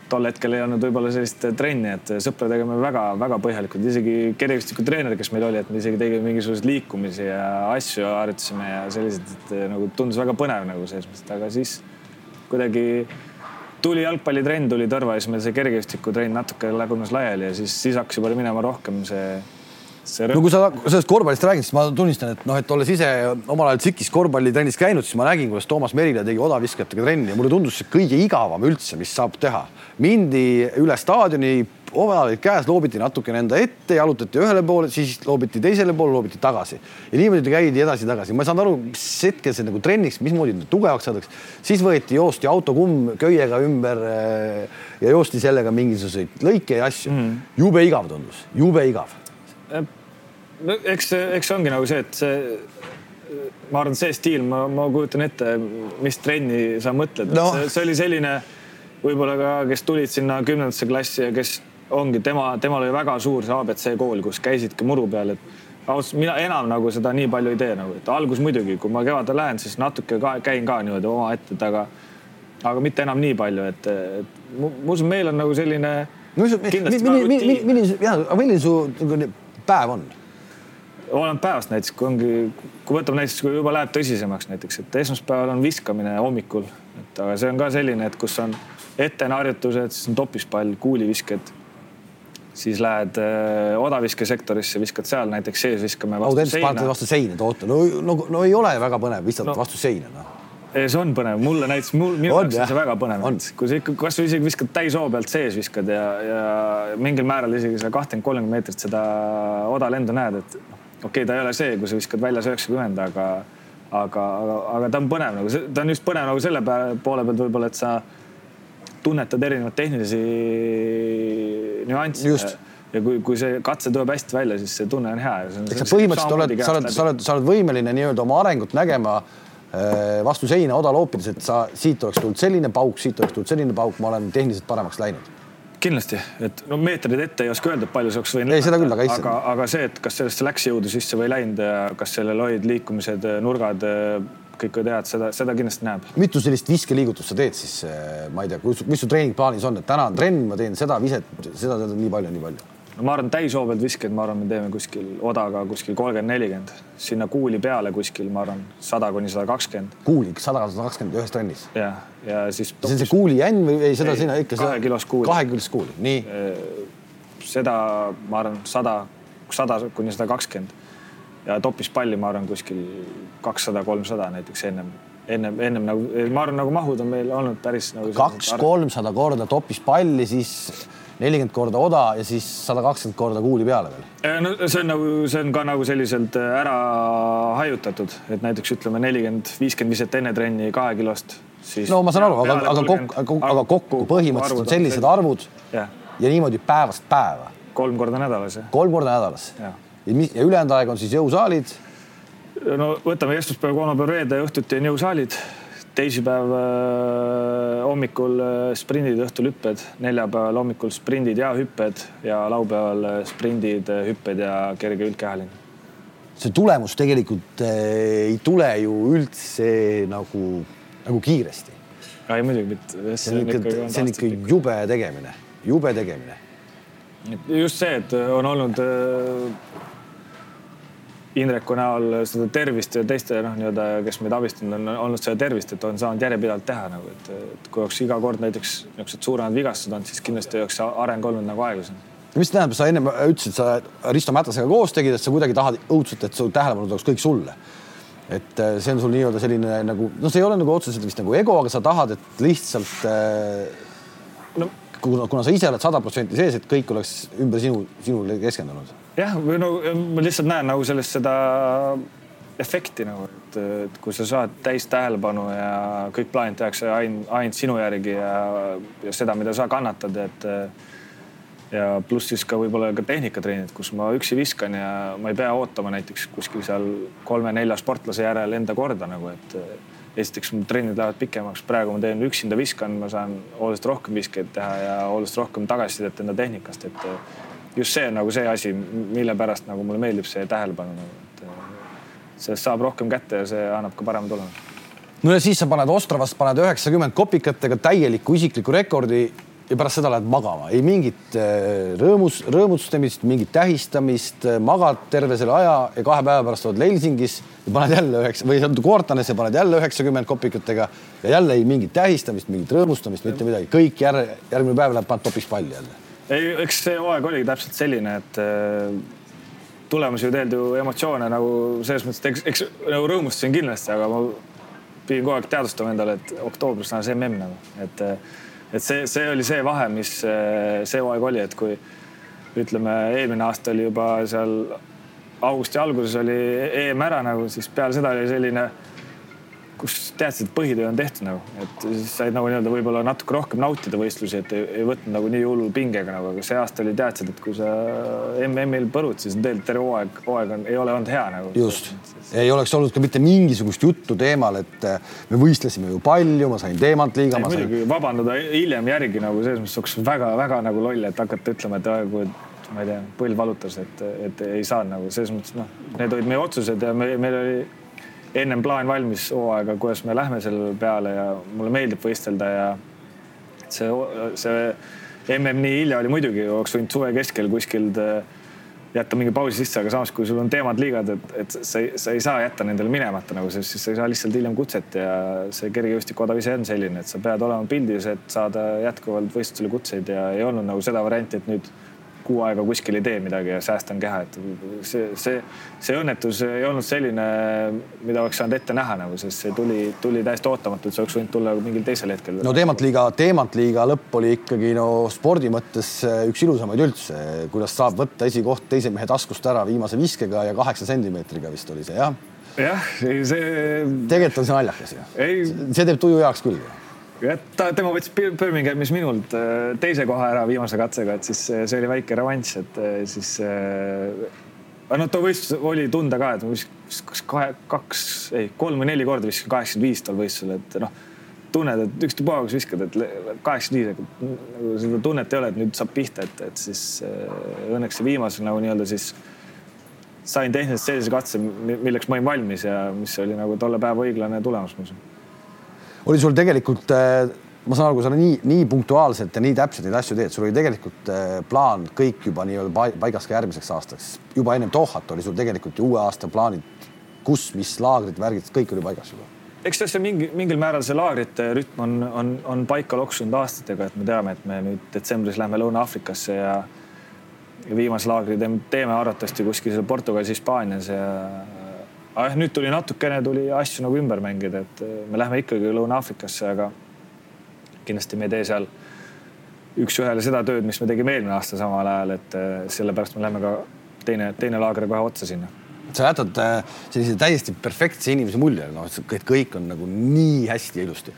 tol hetkel ei olnud võib-olla sellist trenni, et sõpradega me väga-väga põhjalikult, isegi kergejõustikutreener, kes meil oli, et me isegi tegime mingisuguseid liikumisi ja asju harjutasime ja sellised, et nagu tundus väga põnev nagu selles mõttes, aga siis kuidagi tuli jalgpallitrenn, tuli Tõrva ja siis meil see kergejõustikutrenn natuke lagunes laiali ja siis, siis hakkas juba minema rohkem see. No kui sa sellest korvpallist räägid, siis ma tunnistan, et noh, et olles ise omal ajal TSIK-is korvpallitrennis käinud, siis ma nägin, kuidas Toomas Merila tegi odaviskajatega trenni ja mulle tundus see kõige igavam üldse, mis saab teha. mindi üle staadioni omal olid käes, loobiti natukene enda ette, jalutati ühele poole, siis loobiti teisele poole, loobiti tagasi ja niimoodi käidi edasi-tagasi. ma ei saanud aru, mis hetkel see nagu trenniks, mismoodi tugevaks saadakse. siis võeti, joosti autokumm köiega ümber äh, ja joosti sellega mingisuguseid lõike ja asju mm. jube igav tundus, jube igav. No eks, eks ongi nagu see, et see ma arvan, see stiil, ma, ma kujutan ette, mis trenni sa mõtled no., see, see oli selline võib-olla ka, kes tulid sinna kümnendasse klassi ja kes ongi tema, temal oli väga suur see abc kool, kus käisidki muru peal, et ausalt mina enam nagu seda nii palju ei tee nagu, et algus muidugi, kui ma kevadel lähen, siis natuke ka käin ka niimoodi omaette, et aga, mitte enam nii palju, et, et ma usun, meil on nagu selline. milline, jah, milline su nagu päev on? Oleneb päevast näiteks, kui ongi, kui võtame näiteks, kui juba läheb tõsisemaks näiteks, et esmaspäeval on viskamine hommikul, et aga see on ka selline, et kus on ette on harjutused, siis on topispall, kuulivisked siis lähed äh, odaviskesektorisse, viskad seal näiteks sees viskame vastu Audents, seina. vastu seina, oota, no, no, no ei ole väga põnev visata no, vastu seina noh. See on põnev, mulle näiteks, mul, minu jaoks on see väga põnev. kui sa ikka kasvõi isegi viskad täishoo pealt sees viskad ja, ja mingil määral isegi seda kahtekümmend, kolmkümmend meetrit seda odalendu näed, et okei okay,, ta ei ole see, kui sa viskad väljas üheksakümmend, aga, aga, aga, aga ta on põnev nagu, ta on just põnev nagu selle poole pealt võib-olla, et sa tunnetad erinevaid tehnilisi nüansse. ja kui, kui see katse tuleb hästi välja, siis see tunne on hea. eks sa põhimõtteliselt oled, sa oled, sa oled, sa oled võimeline nii-öelda oma arengut nägema äh, vastu seina oda loopides, et sa siit oleks tulnud selline pauk, siit oleks tulnud selline pauk, ma olen tehniliselt paremaks läinud kindlasti, et no meetreid ette ei oska öelda, palju see oleks võinud. ei, seda küll, aga issand. aga, aga see, et kas sellest läks jõudu sisse või ei läinud ja kas sellel olid liikumised, nurgad, kõik tead, seda, seda kindlasti näeb. mitu sellist viskeliigutust sa teed siis, eh, ma ei tea, mis su treeningplaanis on, et täna on trenn, ma teen seda viset, seda, seda nii palju, nii palju? No ma arvan, täishoo pealt viskeid, ma arvan, me teeme kuskil odaga kuskil kolmkümmend, nelikümmend, sinna kuuli peale kuskil, ma arvan, sada kuni sada kakskümmend. kuuli, sada, sada kakskümmend ühes trennis? jah, ja siis. see on see kuuli jänn või ei, seda ei, sinna ikka. kahekilost kuuli. kahekilost kuuli, nii. seda ma arvan, sada, sada kuni sada kakskümmend ja topispalli, ma arvan, kuskil kakssada, kolmsada näiteks ennem, ennem, ennem nagu, ma arvan, nagu mahud on meil olnud päris nagu. kaks-kolmsada korda topispalli, siis nelikümmend korda oda ja siis sada kakskümmend korda kuuli peale veel. no see on nagu, see on ka nagu selliselt äh, ära hajutatud, et näiteks ütleme nelikümmend, viiskümmend viset enne trenni kahekilost, siis. no ma saan aru, aga, aga kokku, aga kokku põhimõtteliselt on sellised arvud ja. ja niimoodi päevast päeva. kolm korda nädalas, jah. kolm korda nädalas ja, ja ülejäänud aeg on siis jõusaalid no võtame esmaspäev, kolmapäev, reede õhtuti on jõusaalid teisipäev äh, hommikul äh, sprindid, õhtul hüpped, neljapäeval hommikul sprindid ja hüpped ja laupäeval äh, sprindid, hüpped ja kerge üldkehaline. see tulemus tegelikult ei tule ju üldse nagu, nagu kiiresti. ei muidugi mitte. see on ikka, see on ikka jube tegemine, jube tegemine. just see, et on olnud Indreku näol seda tervist ja teiste noh, nii-öelda, kes meid abistanud on, olnud seda tervist, et on saanud järjepidevalt teha nagu, et, et kui oleks iga kord näiteks niisugused suuremad vigastused olnud, siis kindlasti oleks areng olnud nagu aeglasem. mis tähendab, sa ennem ütlesid, sa Risto Mätasega koos tegid, et sa kuidagi tahad õudselt, et su tähelepanu tuleks kõik sulle. et äh, see on sul nii-öelda selline nagu, no see ei ole nagu otseselt vist nagu ego, aga sa tahad, et lihtsalt äh, no kuna, kuna sa ise oled sada protsenti sees, et kõik oleks ümber sinu, sinule keskendunud jah, või no ma lihtsalt näen nagu sellest seda efekti nagu, et, et kui sa saad täis tähelepanu ja kõik plaanid tehakse ainult, ainult sinu järgi ja, ja seda, mida sa kannatad, et ja pluss siis ka võib-olla ka tehnikatreenid, kus ma üksi viskan ja ma ei pea ootama näiteks kuskil seal kolme-nelja sportlase järel enda korda nagu, et esiteks mu trennid lähevad pikemaks, praegu ma teen üksinda viskan, ma saan oluliselt rohkem viskeid teha ja oluliselt rohkem tagasisidet enda tehnikast, et just see on nagu see asi, mille pärast nagu mulle meeldib see tähelepanu nagu, et sellest saab rohkem kätte ja see annab ka parema tulemuse. no ja siis sa paned Ostravast, paned üheksakümmend kopikatega täieliku isikliku rekordi ja pärast seda lähed magama, ei mingit äh, rõõmus, rõõmustamist, mingit tähistamist, magad terve selle aja ja kahe päeva pärast oled Helsingis ja paned jälle üheksa või Koortanes ja paned jälle üheksakümmend kopikatega ja jälle ei mingit tähistamist, mingit rõõmustamist, mitte midagi, kõik järg, järgmine päev läheb, paned topis palli jälle ei, eks see hooaeg oligi täpselt selline, et äh, tulemusi ju tegelikult ju emotsioone nagu selles mõttes, et eks, eks nagu rõõmustasin kindlasti, aga ma pidin kogu aeg teadvustama endale, et oktoobris on see mm nagu, et, et see, see oli see vahe, mis äh, see hooaeg oli, et kui ütleme, eelmine aasta oli juba seal augusti alguses oli EM ära nagu, siis peale seda oli selline kus teadsid, et põhitöö on tehtud nagu, et said nagu nii-öelda võib-olla natuke rohkem nautida võistlusi, et ei, ei võtnud nagu nii hullu pingega nagu, aga see aasta oli teadsid, et kui sa MM-il põrud, siis tegelikult terve hooaeg, hooaeg on, ei ole olnud hea nagu. just, ei oleks olnud ka mitte mingisugust juttu teemal, et äh, me võistlesime ju palju, ma sain teemantliiga. muidugi sain... vabandada hiljem järgi nagu selles mõttes oleks väga-väga nagu loll, et hakata ütlema, et aegu ma ei tea, põlv valutas, et, et ei saanud nagu selles mõttes noh, need olid meie otsused ja me, meil oli ennem plaan valmis hooaega, kuidas me lähme selle peale ja mulle meeldib võistelda ja see, see mm nii hilja oli muidugi, oleks võinud suve keskel kuskilt äh, jätta mingi pausi sisse, aga samas, kui sul on teemad liigad, et, et sa ei, sa ei saa jätta nendele minemata nagu, sest siis sa ei saa lihtsalt hiljem kutset ja see kergejõustikuodav ise on selline, et sa pead olema pildis, et saada jätkuvalt võistlusele kutseid ja ei olnud nagu seda varianti, et nüüd kuu aega kuskil ei tee midagi ja säästan keha, et see, see, see õnnetus ei olnud selline, mida oleks saanud ette näha nagu, sest see tuli, tuli täiesti ootamatult, see oleks võinud tulla mingil teisel hetkel. no Teemantliiga, Teemantliiga lõpp oli ikkagi no spordi mõttes eh, üks ilusamaid üldse, kuidas saab võtta esikoht teise mehe taskust ära viimase viskega ja kaheksa sentimeetriga vist oli see jah? jah, see. tegelikult on see naljakas ju. see teeb tuju heaks küll ta, tema võttis Birminghamis minult äh, teise koha ära viimase katsega, et siis äh, see oli väike revanš, et äh, siis aga noh, too võistlus oli tunda ka, et ma vist kas kahe, kaks, ei kolm või neli korda viskasin kaheksakümmend viis tol võistlusel, et noh, tunned, et ükstapuha, kus viskad, et kaheksakümmend viis, nagu seda tunnet ei ole, et nüüd saab pihta, et, et siis õnneks see viimasel nagu nii-öelda siis sain tehniliselt sellise katse, milleks ma olin valmis ja mis oli nagu tolle päeva õiglane tulemus, usun oli sul tegelikult, äh, ma saan aru, kui sa nii, nii punktuaalselt ja nii täpselt neid asju teed, sul oli tegelikult äh, plaan kõik juba nii-öelda paigas ka järgmiseks aastaks. juba ennem Dohat oli sul tegelikult ju uue aasta plaanid, kus, mis laagrid, värgid, kõik oli paigas juba eks see mingi, mingil määral see laagrite rütm on, on, on paika loksunud aastatega, et me teame, et me nüüd detsembris lähme Lõuna-Aafrikasse ja, ja viimase laagri teeme, teeme arvatavasti kuskil seal Portugalis, Hispaanias ja aga nüüd tuli natukene tuli asju nagu ümber mängida, et äh, me lähme ikkagi Lõuna-Aafrikasse, aga kindlasti me ei tee seal üks-ühele seda tööd, mis me tegime eelmine aasta samal ajal, et äh, sellepärast me läheme ka teine, teine laager kohe otsa sinna sa jätad äh, sellise täiesti perfektse inimese mulje, noh, et kõik on nagu nii hästi ja ilusti.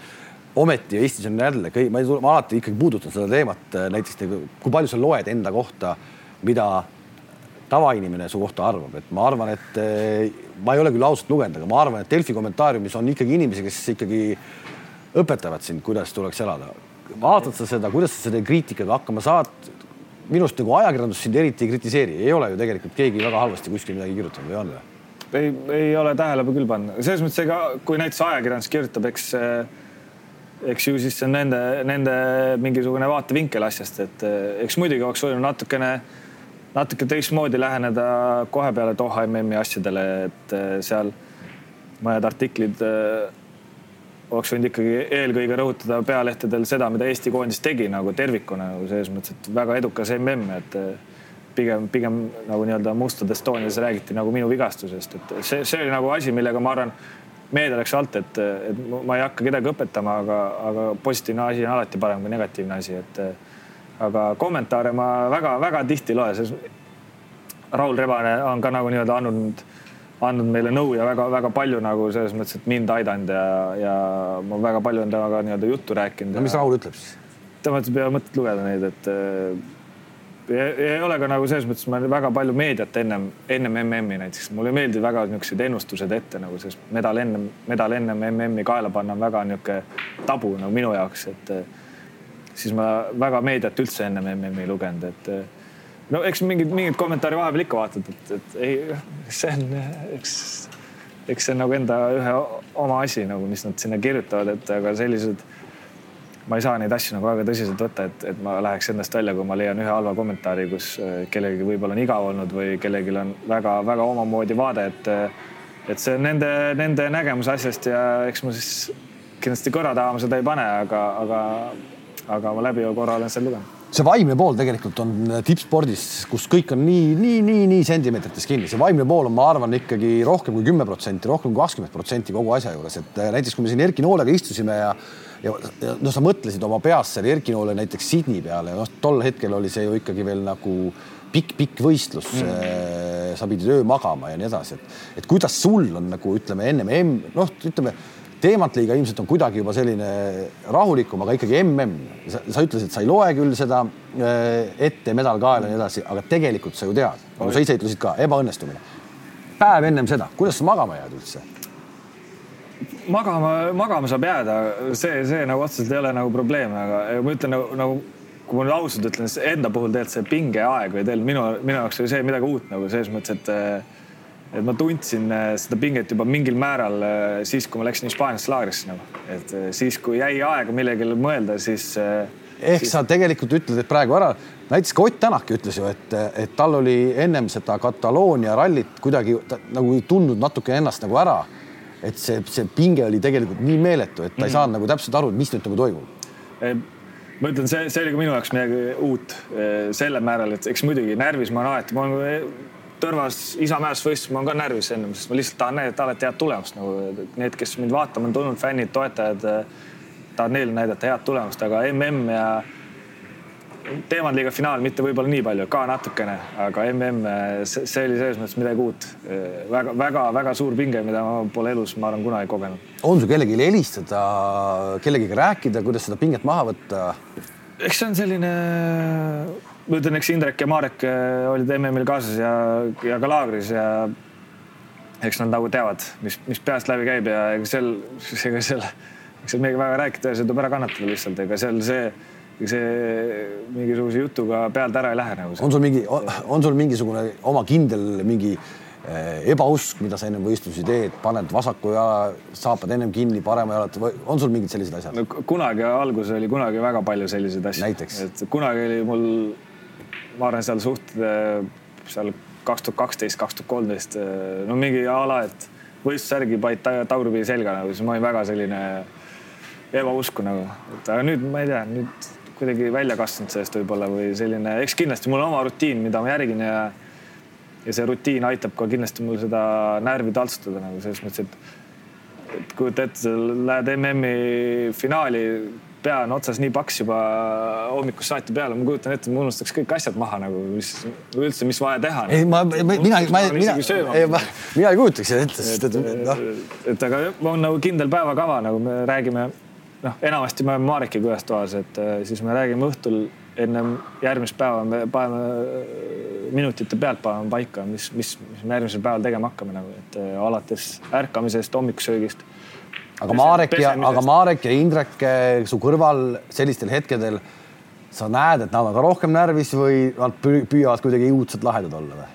ometi Eestis on jälle kõik, ma, alati ikkagi puudutan seda teemat näiteks, nagu, kui palju sa loed enda kohta, mida tavainimene su kohta arvab, et ma arvan, et ma ei ole küll ausalt lugenud, aga ma arvan, et Delfi kommentaariumis on ikkagi inimesi, kes ikkagi õpetavad sind, kuidas tuleks elada. vaatad sa seda, kuidas sa selle kriitikaga hakkama saad? minu arust nagu ajakirjandus sind eriti ei kritiseeri, ei ole ju tegelikult keegi väga halvasti kuskil midagi kirjutanud või on või? ei, ei ole tähelepanu küll pannud, selles mõttes ega kui näiteks ajakirjandus kirjutab, eks eks ju siis see on nende, nende mingisugune vaatevinkel asjast, et eks muidugi oleks võinud natukene, natuke teistmoodi läheneda kohe peale Doha MM-i asjadele, et seal mõned artiklid oleks võinud ikkagi eelkõige rõhutada pealehtedel seda, mida Eesti koondis tegi nagu tervikuna nagu selles mõttes, et väga edukas mm, et pigem, pigem nagu nii-öelda mustad Estonias räägiti nagu minu vigastusest, et see, see oli nagu asi, millega ma arvan, meedia läks alt, et, et ma ei hakka kedagi õpetama, aga, aga positiivne asi on alati parem kui negatiivne asi, et aga kommentaare ma väga-väga tihti ei loe, sest Raul Rebane on ka nagu nii-öelda andnud andnud meile nõu ja väga-väga palju nagu selles mõttes, et mind aidanud ja, ja ma väga palju olen temaga nii-öelda juttu rääkinud. no mis Raul ütleb siis? tema ütleb, ei ole mõtet lugeda neid, et äh, ei, ei ole ka nagu selles mõttes, ma väga palju meediat ennem, ennem MM-i näiteks, mulle ei meeldi väga niisugused ennustused ette nagu, sest medal ennem, medal ennem MM-i kaela panna on väga niisugune tabu nagu minu jaoks, et siis ma väga meediat üldse ennem MM-i ei lugenud, et no eks mingid, mingid kommentaare vahepeal ikka vaatad, et, et ei, see on, eks, eks see on nagu enda ühe oma asi nagu, mis nad sinna kirjutavad, et aga sellised, ma ei saa neid asju nagu väga tõsiselt võtta, et, et ma läheks endast välja, kui ma leian ühe halva kommentaari, kus äh, kellelgi võib-olla on igav olnud või kellelgi on väga-väga omamoodi vaade, et, et see on nende, nende nägemus asjast ja eks ma siis kindlasti kõrva taha ma seda ei pane, aga, aga, aga ma läbi korra olen seal lugenud. See vaimne pool tegelikult on tippspordis, kus kõik on nii, nii, nii, nii sentimeetrites kinni, see vaimne pool on, ma arvan, ikkagi rohkem kui kümme protsenti, rohkem kui kakskümmend protsenti kogu asja juures, et äh, näiteks kui me siin Erki Noolega istusime ja ja, ja noh, sa mõtlesid oma peas selle Erki Noole näiteks Sydney peale, noh, tol hetkel oli see ju ikkagi veel nagu pikk-pikk võistlus mm.. sa pidid öö magama ja nii edasi, et, et kuidas sul on nagu ütleme ennem, noh, ütleme teemantliiga ilmselt on kuidagi juba selline rahulikum, aga ikkagi mm. sa ütlesid, sa ei loe küll seda äh, ette, medal kaela ja nii edasi, aga tegelikult sa ju tead, nagu sa ise ütlesid ka, ebaõnnestumine. päev ennem seda, kuidas sa magama jääd üldse? magama, magama saab jääda, see, see nagu otseselt ei ole nagu probleem, aga ma ütlen nagu, nagu kui ma nüüd ausalt ütlen, enda puhul tegelikult see pingeaeg või teil minu, minu jaoks oli see midagi uut nagu selles mõttes, et et ma tundsin äh, seda pinget juba mingil määral äh, siis, kui ma läksin Hispaaniasse laagrisse nagu, et äh, siis, kui jäi aega millegile mõelda, siis. ehk siis... sa tegelikult ütled, et praegu ära, näiteks ka Ott Tänak ütles ju, et, et tal oli ennem seda Kataloonia rallit kuidagi ta, nagu ei tundnud natuke ennast nagu ära. et see, see pinge oli tegelikult nii meeletu, et ta mm -hmm. ei saanud nagu täpselt aru, mis nüüd nagu toimub ma ütlen, see, see oli ka minu jaoks midagi uut selle määral, et eks muidugi närvis ma olen alati, ma olen Tõrvas Isamäes võistlus, ma olen ka närvis ennem, sest ma lihtsalt tahan näidata alati head tulemust nagu need, kes mind vaatama on tulnud, fännid, toetajad, tahan neile näidata head tulemust, aga mm ja teemantliiga finaal mitte võib-olla nii palju, ka natukene, aga mm, see oli selles mõttes midagi uut väga,. väga-väga-väga suur pinge, mida ma pole elus, ma arvan, kunagi kogenud. on sul kellelegi helistada, kellegagi rääkida, kuidas seda pinget maha võtta? eks see on selline ma ütlen, eks Indrek ja Marek äh, olid MM-il kaasas ja, ja ka laagris ja eks nad nagu teavad, mis, mis peast läbi käib ja ega seal, ega seal, ega seal midagi väga rääkida, see tuleb ära kannatada lihtsalt, ega seal see, see mingisuguse jutuga pealt ära ei lähe nagu. on sul mingi, on sul mingisugune oma kindel mingi äh, ebausk, mida sa ennem võistlusi teed, paned vasaku jala, saapad ennem kinni, parema jala, või on sul mingid sellised asjad no,? kunagi alguses oli kunagi väga palju selliseid asju. et kunagi oli mul ma arvan, seal suht seal kaks tuhat kaksteist, kaks tuhat kolmteist, no mingi a la, et võistlussärgi panid tagurpidi selga nagu, siis ma olin väga selline ebausku nagu, et aga nüüd ma ei tea, nüüd kuidagi välja kasvanud sellest võib-olla või selline, eks kindlasti mul on oma rutiin, mida ma järgin ja ja see rutiin aitab ka kindlasti mul seda närvi taltsutada nagu selles mõttes, et et kujuta ette, lähed MM-i finaali pea on otsas nii paks juba hommikust saati peale, ma kujutan ette, ma unustaks kõik asjad maha nagu, mis üldse, mis vaja teha. ei, ma, mina, mina, mina, mina ei kujutaks seda ette, sest et noh. et aga on nagu kindel päevakava, nagu me räägime, noh, enamasti me oleme Mareki külas toas, et äh, siis me räägime õhtul ennem järgmist päeva me paneme minutite pealt paneme paika, mis, mis, mis me järgmisel päeval tegema hakkame nagu, et äh, alates ärkamisest, hommikusöögist. Aga Marek ja, aga Marek ja Indrek su kõrval sellistel hetkedel, sa näed, et nad on ka rohkem närvis või nad püüavad kuidagi õudselt lahedad olla või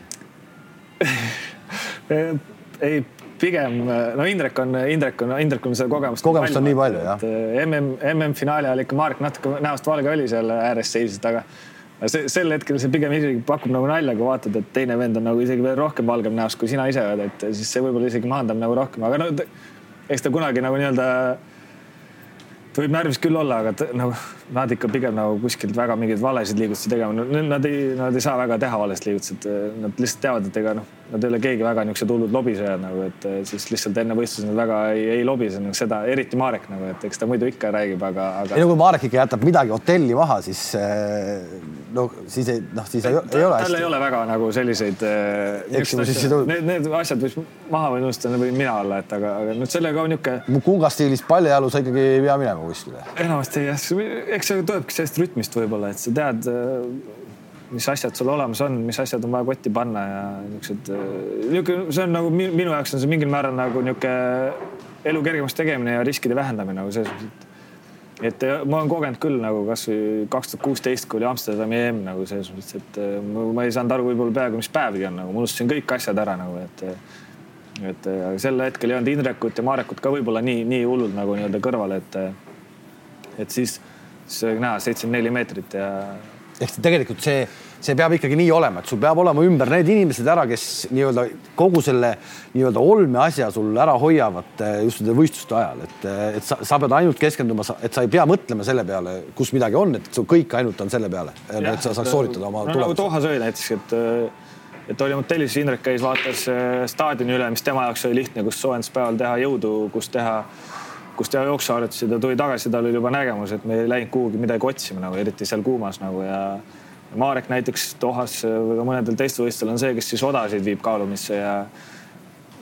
ei, pigem no Indrek on, Indrek on, Indrek on seda kogemust. kogemust on nii palju jah. mm, MM-finaali ajal ikka Marek natuke näost valge oli seal ääres seisis, aga see sel hetkel see pigem isegi pakub nagu nalja, kui vaatad, et teine vend on nagu isegi veel rohkem valgem näost kui sina ise oled, et siis see võib-olla isegi maandab nagu rohkem, aga no eks ta kunagi nagu nii-öelda võib närvis küll olla, aga nagu nad ikka pigem nagu kuskilt väga mingeid valesid liigutusi tegema, nad ei, nad ei saa väga teha valesid liigutusi, et nad lihtsalt teavad, et ega noh, nad ei ole keegi väga niisugused hullud lobisejad nagu, et siis lihtsalt enne võistlusi nad väga ei, ei lobise nagu seda, eriti Marek nagu, et eks ta muidu ikka räägib, aga, aga. ei no kui Marek ikka jätab midagi hotelli maha, siis no siis ei, noh, siis ei, ei ole hästi. tal ei ole väga nagu selliseid. Need, need asjad võiks maha või unustada, võin mina olla, et aga, aga nüüd sellega on niisugune. Kunga stiilis paljajalu sa ikkagi ei pea minema kuskile. enamasti jah eks see tulebki sellest rütmist võib-olla, et sa tead, äh, mis asjad sul olemas on, mis asjad on vaja kotti panna ja niisugused, äh, niisugune, see on nagu minu jaoks on see mingil määral nagu niisugune elu kergemaks tegemine ja riskide vähendamine nagu selles mõttes, et et ma olen kogenud küll nagu kasvõi kaks tuhat kuusteist, kui oli Amsterdami EM nagu selles mõttes, et äh, ma ei saanud aru võib-olla peaaegu, mis päevgi on nagu, ma unustasin kõik asjad ära nagu, et et sel hetkel ei olnud Indrekut ja Marekut ka võib-olla nii, nii hullult nagu nii-öelda kõrval, et et siis näha seitsekümmend neli meetrit ja. ehk tegelikult see, see peab ikkagi nii olema, et sul peab olema ümber need inimesed ära, kes nii-öelda kogu selle nii-öelda olme asja sul ära hoiavad eh, just nende võistluste ajal, et, eh, et sa, sa pead ainult keskenduma, et sa ei pea mõtlema selle peale, kus midagi on, et sul kõik ainult on selle peale, et sa saaks sooritada oma no, tulemust. nagu Dohas oli näiteks, et et oli hotellis, Indrek käis, vaatas eh, staadioni üle, mis tema jaoks oli lihtne, kus soojenduspäeval teha jõudu, kus teha kus teha jooksuharjutusi, ta tuli tagasi, tal oli juba nägemus, et me ei läinud kuhugi midagi otsima nagu eriti seal kuumas nagu ja Marek näiteks Dohas või ka mõnedel teistel võistlustel on see, kes siis odasid viib kaalumisse ja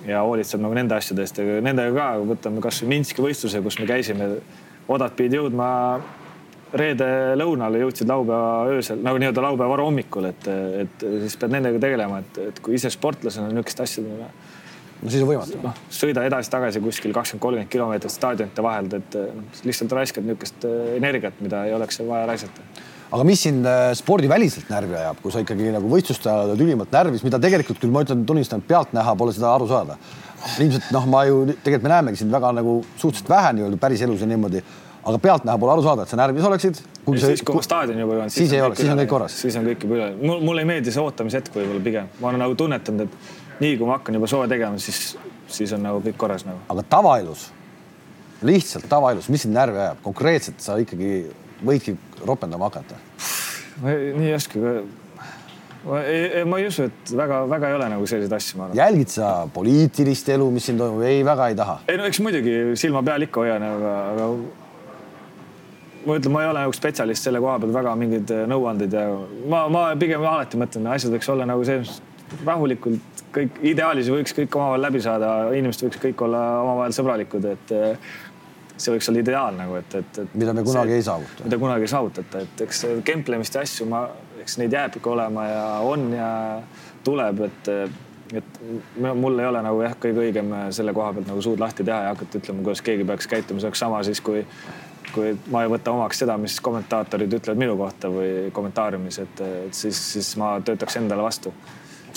ja hoolitseb nagu nende asjade eest, aga nendega ka, võtame kasvõi Minski võistluse, kus me käisime, odad pidid jõudma reede lõunale, jõudsid laupäeva öösel nagu nii-öelda laupäeva varahommikul, et, et siis pead nendega tegelema, et, et kui ise sportlasena niisugust asja no siis on võimatu. noh, sõida edasi-tagasi kuskil kakskümmend, kolmkümmend kilomeetrit staadionite vahelt, et noh, lihtsalt raiskad niisugust äh, energiat, mida ei oleks vaja raisata aga mis sind äh, spordiväliselt närvi ajab, kui sa ikkagi nagu võistluste ajal oled ülimalt närvis, mida tegelikult küll ma ütlen, tunnistan, pealtnäha pole seda aru saada. ilmselt noh, ma ju tegelikult me näemegi sind väga nagu suhteliselt vähe nii-öelda päris elus ja niimoodi, aga pealtnäha pole aru saada, et sa närvis oleksid. siis kui ma staadioni juba jõuan, siis, ei ole, siis on kõik korras. siis on kõik juba üle, mul, mulle ei meeldi see ootamishetk võib-olla pigem, ma olen nagu tunnetanud, et nii kui ma hakkan juba sooja tegema, siis, siis on nagu kõik korras nagu. aga tavaelus, lihtsalt tavaelus, mis sind närvi ajab, konkreetselt sa ikkagi võidki ropendama hakata? ma ei, nii ei oska ka ma ei, ma ei usu, et väga-väga ei ole nagu selliseid asju, ma arvan. jälgid sa poliitilist elu, mis siin toimub? ei, väga ei taha. ei no eks muidugi silma peal ikka hoian, aga, aga ma ütlen, ma ei ole nagu spetsialist selle koha peal väga mingeid nõuandeid ja ma, ma pigem alati mõtlen, asjad võiks olla nagu see rahulikult kõik ideaalis võiks kõik omavahel läbi saada, inimesed võiks kõik olla omavahel sõbralikud, et eh, see võiks olla ideaal nagu, et, et, et. mida me kunagi see, ei saavuta. mida kunagi ei saavutata, et eks kemplemist ja asju ma, eks neid jääb ikka olema ja on ja tuleb, et, et mul ei ole nagu jah, kõige õigem selle koha pealt nagu suud lahti teha ja hakata ütlema, kuidas keegi peaks käituma, see oleks sama siis, kui kui ma ei võta omaks seda, mis kommentaatorid ütlevad minu kohta või kommentaariumis, et, et siis, siis ma töötaks endale vastu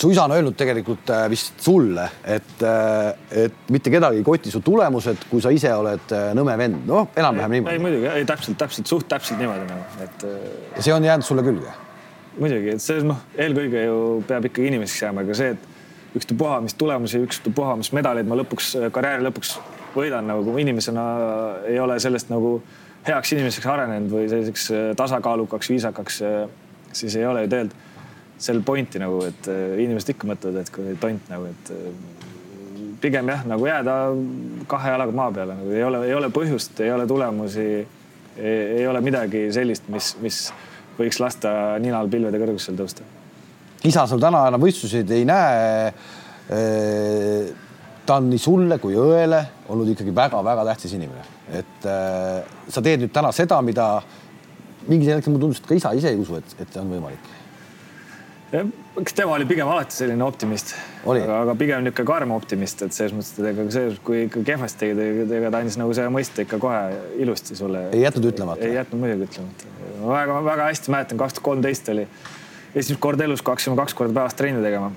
su isa on öelnud tegelikult äh, vist sulle, et, äh, et mitte kedagi ei koti su tulemused, kui sa ise oled äh, nõme vend, noh, enam-vähem niimoodi. ei muidugi, ei täpselt, täpselt suht täpselt niimoodi nagu, et. see on jäänud sulle külge? muidugi, et see noh, eelkõige ju peab ikkagi inimeseks jääma, aga see, et ükstapuha, mis tulemusi, ükstapuha, mis medaleid ma lõpuks karjääri lõpuks võidan nagu inimesena ei ole sellest nagu heaks inimeseks arenenud või selliseks tasakaalukaks, viisakaks, siis ei ole ju tegelikult seal pointi nagu, et äh, inimesed ikka mõtlevad, et kui tont nagu, et äh, pigem jah, nagu jääda kahe jalaga maa peale, nagu ei ole, ei ole põhjust, ei ole tulemusi, ei ole midagi sellist, mis, mis võiks lasta ninal pilvede kõrgusel tõusta. isa sul täna enam võistluseid ei näe. Äh, ta on nii sulle kui õele olnud ikkagi väga-väga tähtis inimene, et sa teed nüüd täna seda, mida mingil hetkel mulle tundus, et ka isa ise ei usu, et, et see on võimalik eks tema oli pigem alati selline optimist, aga, aga pigem niisugune karm optimist, et selles mõttes, et ega see, kui ikka kehvasti tegid, ega ta andis nagu selle mõiste ikka kohe ilusti sulle. ei jätnud ütlemata? ei jätnud muidugi ütlemata. ma väga-väga hästi mäletan, kaks tuhat kolmteist oli esimest korda elus, kui hakkasime kaks korda päevas trenni tegema.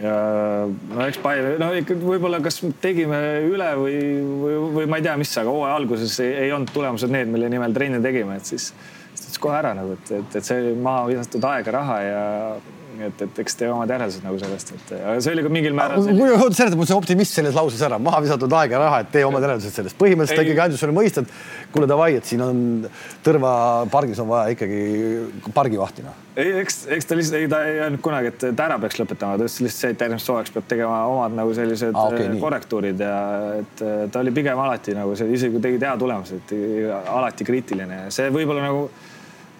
no eks palju, no ikka võib-olla kas tegime üle või, või, või ma ei tea, mis, aga hooaja alguses ei, ei olnud tulemused need, mille nimel trenni tegime, et siis siis kohe ära nagu, et, et, et see maha visatud aega, raha ja et, et eks tee omad järeldused nagu sellest, et see oli ka mingil määral. mul on seleta mul see optimism selles lauses ära, maha visatud aeg ja raha, et tee omad järeldused sellest. põhimõtteliselt ta ikkagi andis sulle mõista, et kuule davai, et siin on Tõrva pargis on vaja ikkagi pargivahti noh. ei, eks, eks ta lihtsalt, ei ta ei öelnud kunagi, et ta ära peaks lõpetama, ta ütles lihtsalt see, et järgmiseks hooajaks peab tegema omad nagu sellised ah, okay, korrektuurid ja et ta oli pigem alati nagu see, isegi kui tegid hea tulemuse, et alati kriitiline ja see võib-olla nagu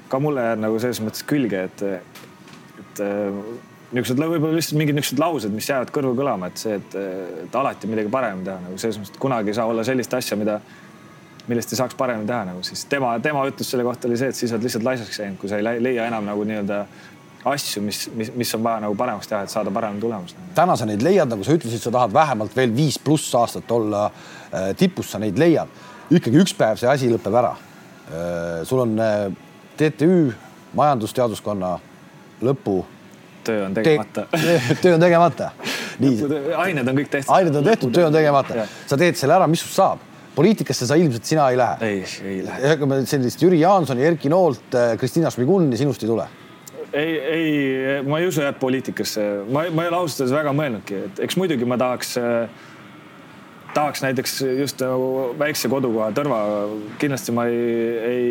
ka mulle jääb nagu selles mõttes külge, et et äh, niisugused võib-olla lihtsalt mingid niisugused laused, mis jäävad kõrvu kõlama, et see, et, et alati midagi paremini teha nagu selles mõttes, et kunagi ei saa olla sellist asja, mida, millest ei saaks paremini teha nagu siis tema, tema ütlus selle kohta oli see, et siis oled lihtsalt laisaks jäänud, kui sa ei leia enam nagu nii-öelda asju, mis, mis, mis on vaja nagu paremaks teha, et saada parem tulemus. täna sa neid leiad, nagu sa ütlesid, sa tahad vähemalt veel viis pluss aastat olla äh, tipus, sa neid leiad. ikkagi üks päev see asi lõpeb ära äh,. sul on äh, TTÜ majandusteaduskonna lõpu töö on tegemata töö on tegemata. nii. ained on kõik tehtud. ained on tehtud, töö on tegemata. sa teed selle ära, mis sust saab? poliitikasse sa ilmselt sina ei lähe. ei, ei lähe. ega me sellist Jüri Jaansoni, Erki Noolt, äh, Kristina Šmiguni sinust ei tule ei, ei, ma ei usu jah poliitikasse, ma, ma ei ole ausalt öeldes väga mõelnudki, et eks muidugi ma tahaks äh, tahaks näiteks just nagu väikse kodukoha Tõrva, kindlasti ma ei, ei,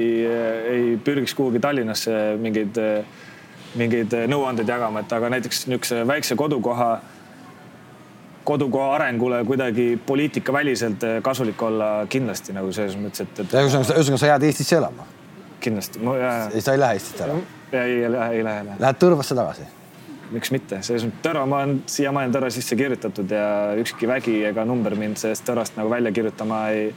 ei pürgiks kuhugi Tallinnasse mingeid äh, mingeid eh, nõuandeid jagama, et aga näiteks niisuguse väikse kodukoha, kodukoha arengule kuidagi poliitikaväliselt eh, kasulik olla kindlasti nagu selles mõttes, et, et. ühesõnaga, ühesõnaga sa jääd Eestisse elama? kindlasti. sa ei lähe Eestist ära? ei, ei lähe, ei lähe. Lähed Tõrvasse tagasi? miks mitte, selles mõttes Tõrva, ma olen siiamaani Tõrva sisse kirjutatud ja ükski vägi ega number mind sellest Tõrvast nagu välja kirjutama ei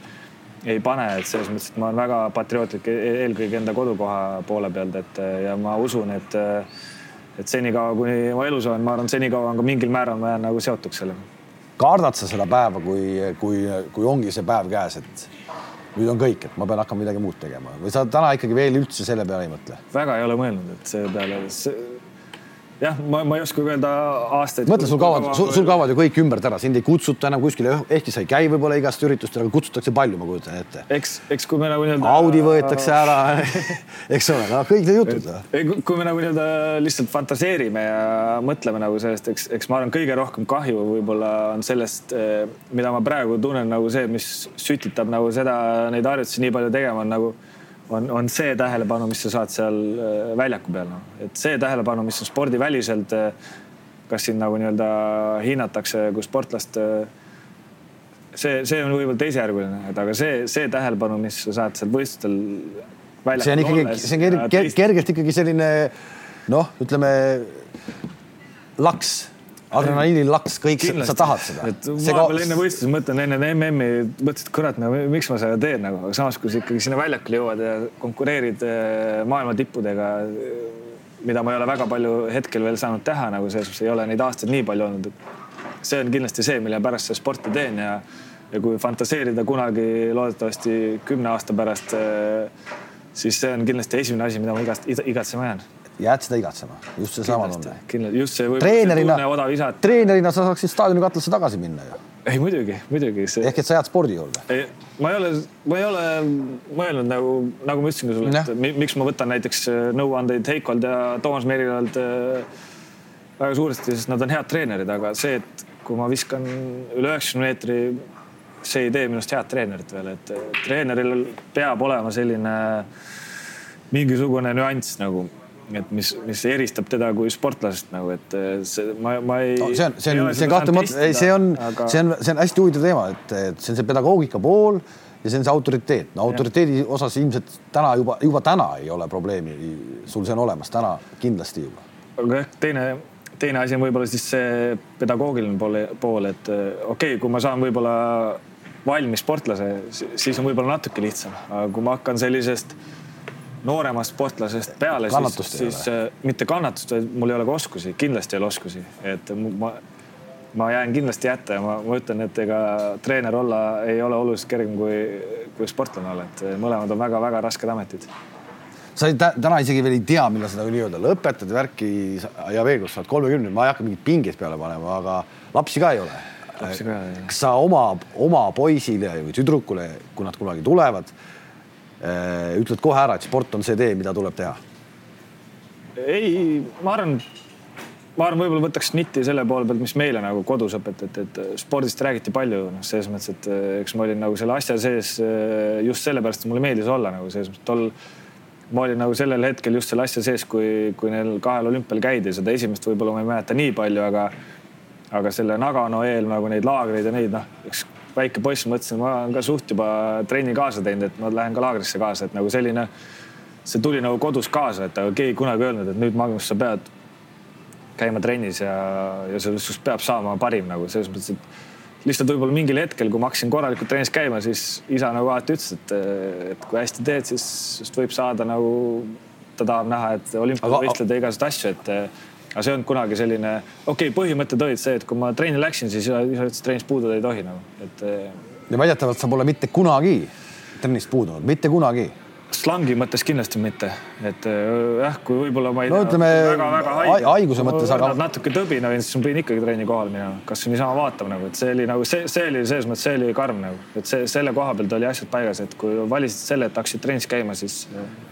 ei pane, et selles mõttes, et ma olen väga patriootlik e-, eelkõige enda kodukoha poole pealt, et ja ma usun, et et senikaua, kuni ma elus olen, ma arvan, senikaua on ka mingil määral ma jään nagu seotuks sellega. kardad sa seda päeva, kui, kui, kui ongi see päev käes, et nüüd on kõik, et ma pean hakkama midagi muud tegema või sa täna ikkagi veel üldse selle peale ei mõtle? väga ei ole mõelnud, et selle peale see jah, ma, ma ei oska öelda aastaid. mõtle, sul kaovad, sul, sul kaovad ju kõik ümbert ära, sind ei kutsuta enam kuskile, ehkki sa ei käi võib-olla igast üritustele, aga kutsutakse palju, ma kujutan ette. eks, eks kui me nagu nii-öelda. Audi võetakse ära eks ole, no kõik need jutud. kui me nagu nii-öelda lihtsalt fantaseerime ja mõtleme nagu sellest, eks, eks ma arvan, kõige rohkem kahju võib-olla on sellest, eh, mida ma praegu tunnen nagu see, mis sütitab nagu seda, neid harjutusi nii palju tegema on nagu on, on see tähelepanu, mis sa saad seal äh, väljaku peal, noh, et see tähelepanu, mis on spordiväliselt, äh, kas sind nagu nii-öelda hinnatakse kui sportlast. Äh, see, see on võib-olla teisejärguline, et aga see, see tähelepanu, mis sa saad seal võistlustel. see on ikkagi, see on kergelt, kergelt ikkagi selline noh, ütleme laks adrenaliinil laks, kõik, sa tahad seda. et vahepeal enne võistlusi mõtlen enne MM-i, mõtlesin, et kurat, no miks ma seda teen nagu, aga samas, kui sa ikkagi sinna väljakule jõuad ja konkureerid eh, maailma tippudega, mida ma ei ole väga palju hetkel veel saanud teha, nagu selles mõttes ei ole neid aastaid nii palju olnud, et see on kindlasti see, mille pärast seda sporti teen ja ja kui fantaseerida kunagi loodetavasti kümne aasta pärast, eh, siis see on kindlasti esimene asi, mida ma igast, igatsema jään jääd seda igatsema, just seesama tunne. kindlasti, just see. treenerina, treenerina sa saaksid staadioni katlasse tagasi minna ju. ei muidugi, muidugi see.... ehk et sa jääd spordi juurde. ma ei ole, ma ei ole mõelnud nagu, nagu ma ütlesin ka sulle, et miks ma võtan näiteks äh, nõuandeid Heikolt ja Toomas Merilalt äh, väga suuresti, sest nad on head treenerid, aga see, et kui ma viskan üle üheksakümne meetri, see ei tee minust head treenerit veel, et treeneril peab olema selline mingisugune nüanss nagu et mis, mis eristab teda kui sportlasest nagu, et eh, see, ma, ma ei no,. see on, see on, see kahtlemata, ei, see on aga..., see on, see on hästi huvitav teema, et, et see on see pedagoogika pool ja see on see autoriteet. no autoriteedi ja. osas ilmselt täna juba, juba täna ei ole probleemi. sul see on olemas täna kindlasti juba. aga jah, teine, teine asi on võib-olla siis see pedagoogiline pool, pool, et eh, okei okay,, kui ma saan võib-olla valmis sportlase, siis on võib-olla natuke lihtsam, aga kui ma hakkan sellisest nooremast sportlasest peale, siis, siis äh, mitte kannatust, vaid mul ei ole ka oskusi, kindlasti ei ole oskusi, et ma, ma jään kindlasti jätta ja ma, ma ütlen, et ega treener olla ei ole oluliselt kergem kui, kui sportlane olla, et mõlemad on väga-väga rasked ametid. Sa täna isegi veel ei tea, millal seda nii-öelda lõpetad värki ja veel, kus sa oled kolmekümne, ma ei hakka mingit pinget peale panema, aga lapsi ka ei ole. kas sa oma, oma poisile või tüdrukule, kui nad kunagi tulevad, ütled kohe ära, et sport on see tee, mida tuleb teha? ei, ma arvan, ma arvan, võib-olla võtaks nitti selle poole pealt, mis meile nagu kodus õpetati, et spordist räägiti palju, noh, selles mõttes, et eh, eks ma olin nagu selle asja sees eh, just sellepärast, et mulle meeldis olla nagu selles mõttes tol ma olin nagu sellel hetkel just selle asja sees, kui, kui neil kahel olümpial käidi, seda esimest võib-olla ma ei mäleta nii palju, aga, aga selle Nagano eel nagu neid laagreid ja neid noh, üks väike poiss, mõtlesin, ma olen ka suht juba trenni kaasa teinud, et ma lähen ka laagrisse kaasa, et nagu selline, see tuli nagu kodus kaasa, et aga keegi kunagi öelnud, et nüüd Magnus, sa pead käima trennis ja, ja sinust peab saama parim nagu selles mõttes, et lihtsalt võib-olla mingil hetkel, kui ma hakkasin korralikult trennis käima, siis isa nagu alati ütles, et, et kui hästi teed, siis võib saada nagu, ta tahab näha, et olümpial võistleda igasuguseid asju, et aga see ei olnud kunagi selline, okei okay,, põhimõtted olid see, et kui ma trenni läksin, siis et trennist puududa ei tohi nagu, et. ja väidetavalt sa pole mitte kunagi trennist puudunud, mitte kunagi slangi mõttes kindlasti mitte, et äh, jah, kui võib-olla ma ei no, tea. ütleme haiguse mõttes, aga. natuke tõbin olin, siis ma pidin ikkagi trenni kohale minema, kasvõi niisama vaatama nagu, et see oli nagu see, see oli selles mõttes, see oli karm nagu, et see selle koha pealt oli asjad paigas, et kui valisid selle, et hakkasid trennis käima, siis.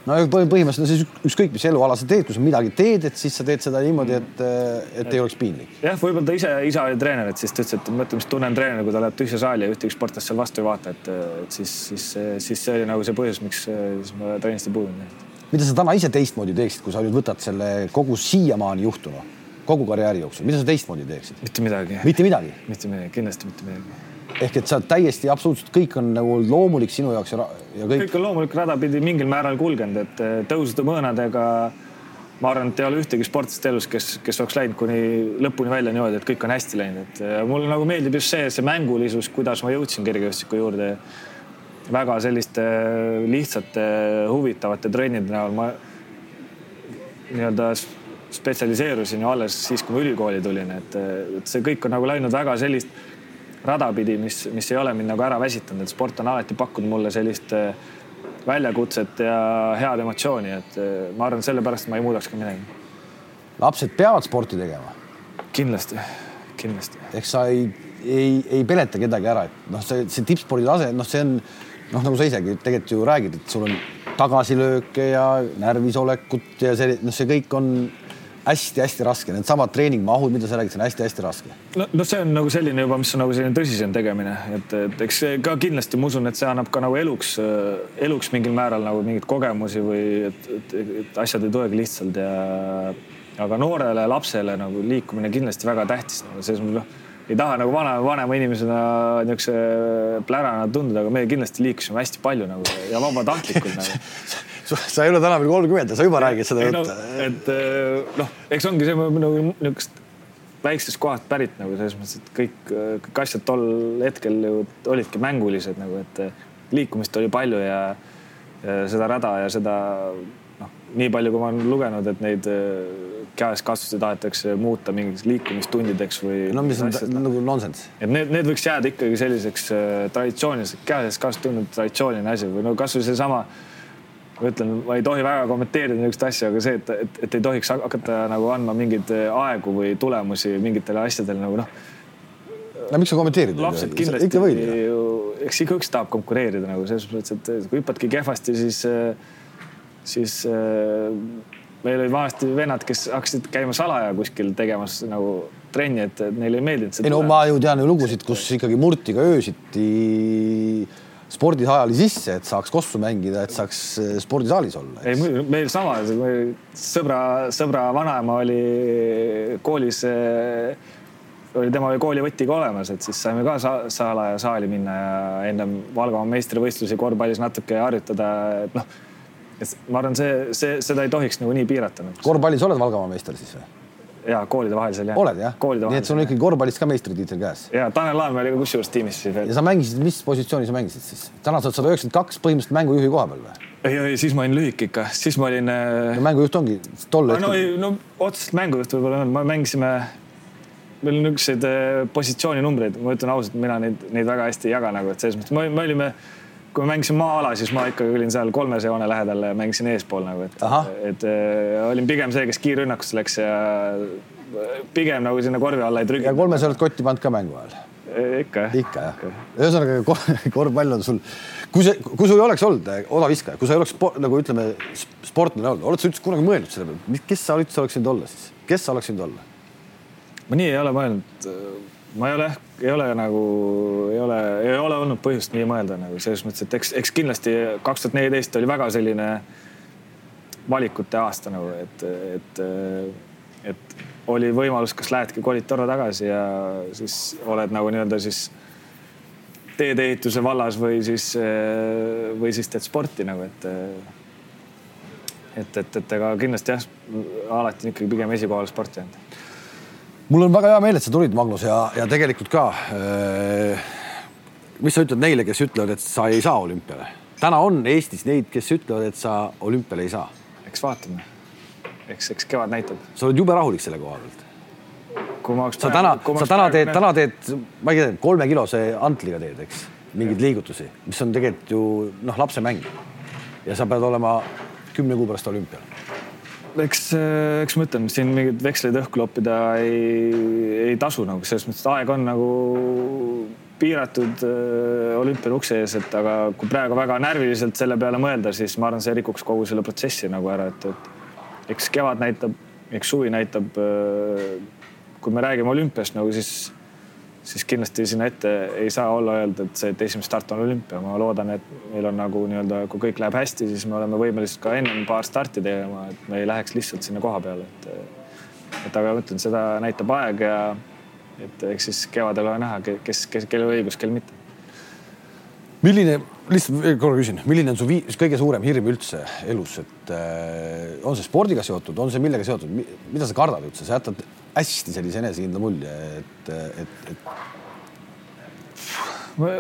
No põhimõtteliselt siis ükskõik, mis eluala sa teed, kui sa midagi teed, et siis sa teed seda niimoodi, et, äh, et ei oleks piinlik. jah, võib-olla ta ise, isa oli treener, et siis ta ütles, et mõtle, mis tunne on treener, kui ta läheb tühja saali ja ühtegi sportlast seal vastu ei vaata, et, et siis, siis, siis see oli nagu see põhjus, miks siis ma trennist ei puudunud. mida sa täna ise teistmoodi teeksid, kui sa nüüd võtad selle kogu siiamaani juhtunu, kogu karjääri jooksul, mida sa teistmoodi teeksid? mitte midagi. mitte midagi? mitte midagi, kindlasti mitte midagi. Ehk et sa täiesti absoluutselt kõik on nagu loomulik sinu jaoks ja, ja kõik. kõik on loomulik rada pidi mingil määral kulgenud, et eh, tõusude mõõnadega ma arvan, et ei ole ühtegi sportlast elus, kes, kes oleks läinud kuni lõpuni välja niimoodi, et kõik on hästi läinud, et eh, mulle nagu meeldib just see, see mängulisus, kuidas ma jõudsin kergejõustiku juurde väga selliste lihtsate huvitavate trennide näol ma nii-öelda spetsialiseerusin ju alles siis, kui ma ülikooli tulin, et, et see kõik on nagu läinud väga sellist rada pidi, mis, mis ei ole mind nagu ära väsitanud, et sport on alati pakkunud mulle sellist äh, väljakutset ja head emotsiooni, et äh, ma arvan, sellepärast ma ei muudaks ka midagi. lapsed peavad sporti tegema? kindlasti, kindlasti. eks sa ei, ei, ei peleta kedagi ära, et noh, see, see tippspordi tase, noh, see on noh, nagu sa isegi tegelikult ju räägid, et sul on tagasilööke ja närvisolekut ja see, noh, see kõik on hästi-hästi raske, needsamad treeningmahud, mida sa räägid, see on hästi-hästi raske. no, no see on nagu selline juba, mis on nagu selline tõsisem tegemine, et, et eks ka kindlasti ma usun, et see annab ka nagu eluks, eluks mingil määral nagu mingeid kogemusi või et, et, et asjad ei tulegi lihtsalt ja aga noorele lapsele nagu liikumine kindlasti väga tähtis. Nagu selles mõttes noh ei taha nagu vana, vanema inimesena niisuguse plärana tunduda, aga me kindlasti liikusime hästi palju nagu ja vabatahtlikult nagu sa ei ole täna veel kolmkümmend ja sa juba räägid seda juttu no,. et eh, noh, eks ongi see nagu niisugust väiksest kohast pärit nagu selles mõttes, et kõik, kõik asjad tol hetkel ju olidki mängulised nagu, et eh, liikumist oli palju ja, ja seda rada ja seda noh, nii palju, kui ma olen lugenud, et neid eh, käes-kasvusi tahetakse muuta mingiks liikumistundideks või. no mis on nagu nonsense. et need, need võiks jääda ikkagi selliseks äh, traditsiooniliseks, käes-kasvutunnud traditsiooniline asi või no kasvõi seesama ma ütlen, ma ei tohi väga kommenteerida niisugust asja, aga see, et, et, et ei tohiks hakata nagu andma mingeid äh, aegu või tulemusi mingitele asjadele nagu noh. no miks sa kommenteerid? lapsed kindlasti ju, eks igaüks tahab konkureerida nagu selles mõttes, et kui hüppadki kehvasti, siis, äh, siis meil olid vanasti vennad, kes hakkasid käima salaja kuskil tegemas nagu trenni, et neile ei meeldinud. ei no ma ju tean ju lugusid, kus ikkagi murti ka öösiti spordisaali sisse, et saaks kossu mängida, et saaks eh, spordisaalis olla. ei, meil sama, sõbra, sõbra vanaema oli koolis, eh, oli tema koolivõtiga olemas, et siis saime ka sa salaja saali minna ja ennem Valgamaa meistrivõistlusi korvpallis natuke harjutada, et noh et ma arvan, see, see, seda ei tohiks nagu nii piirata korvpallis oled Valgamaa meister siis või? Ja koolide vahelisel jah. oled jah? nii et sul on ikkagi korvpallis ka meistritiitel käes? ja Tanel Laanmäe oli ka kusjuures tiimis siis. ja sa mängisid, mis positsiooni sa mängisid siis? täna sa oled sada üheksakümmend kaks põhimõtteliselt mängujuhi koha peal või? ei, ei siis ma olin lühike ikka, siis ma olin no,. mängujuht ongi tol hetkel. no ei, no otseselt mängujuht võib-olla ei olnud, me mängisime, meil on niisuguseid positsiooninumbreid, ma ütlen ausalt, mina neid, neid väga hästi ei jaga nagu, et selles mõttes me, me olime kui ma mängisin maa-ala, siis ma ikkagi olin seal kolmese joone lähedal ja mängisin eespool nagu, et, et äh, olin pigem see, kes kiirrünnakusse läks ja pigem nagu sinna korvi alla ei trüginud. ja kolmes oled kotti pannud ka mängu ajal? ikka jah. ikka jah. ühesõnaga korvpall on sul, kui see, kui sul ei oleks olnud äh, odaviskaja, kui sa ei oleks nagu ütleme sportlane olnud, oled sa üldse kunagi mõelnud selle peale, kes sa üldse oleks võinud olla siis, kes sa oleks võinud olla? ma nii ei ole mõelnud ma ei ole, ei ole nagu, ei ole, ei ole olnud põhjust nii mõelda nagu selles mõttes, et eks, eks kindlasti kaks tuhat neliteist oli väga selline valikute aasta nagu, et, et, et oli võimalus, kas lähedki, kolid Torro tagasi ja siis oled nagu nii-öelda siis teedeehituse vallas või siis, või siis teed sporti nagu, et et, et, et ega kindlasti jah, alati on ikkagi pigem esikohal sport jäänud mul on väga hea meel, et sa tulid, Magnus, ja, ja tegelikult ka äh,. mis sa ütled neile, kes ütlevad, et sa ei saa olümpiale? täna on Eestis neid, kes ütlevad, et sa olümpiale ei saa. eks vaatame, eks, eks kevad näitab. sa oled jube rahulik selle koha pealt. kui ma oleks. sa täna, sa täna teed, täna teed, ma ei tea, kolmekilose antliga teed, eks, mingeid liigutusi, mis on tegelikult ju noh, lapse mäng. ja sa pead olema kümne kuu pärast olümpial eks, eks ma ütlen, siin mingeid veksleid õhku loppida ei, ei tasu nagu selles mõttes, et aeg on nagu piiratud äh, olümpial ukse ees, et aga kui praegu väga närviliselt selle peale mõelda, siis ma arvan, see rikuks kogu selle protsessi nagu ära, et, et eks kevad näitab, eks suvi näitab äh,. kui me räägime olümpiast nagu siis siis kindlasti sinna ette ei saa olla öelda, et see, et esimene start on olümpia, ma loodan, et meil on nagu nii-öelda, kui kõik läheb hästi, siis me oleme võimelised ka ennem paar starti tegema, et me ei läheks lihtsalt sinna koha peale, et et aga ma ütlen, seda näitab aeg ja et eks siis kevadel ole näha, kes, kes, kellel õigus, kel mitte. milline, lihtsalt korra küsin, milline on su viis, kõige suurem hirm üldse elus, et äh, on see spordiga seotud, on see millega seotud, mida sa kardad üldse, sa jätad hästi sellise enesekindla mulje, et, et, et. ma,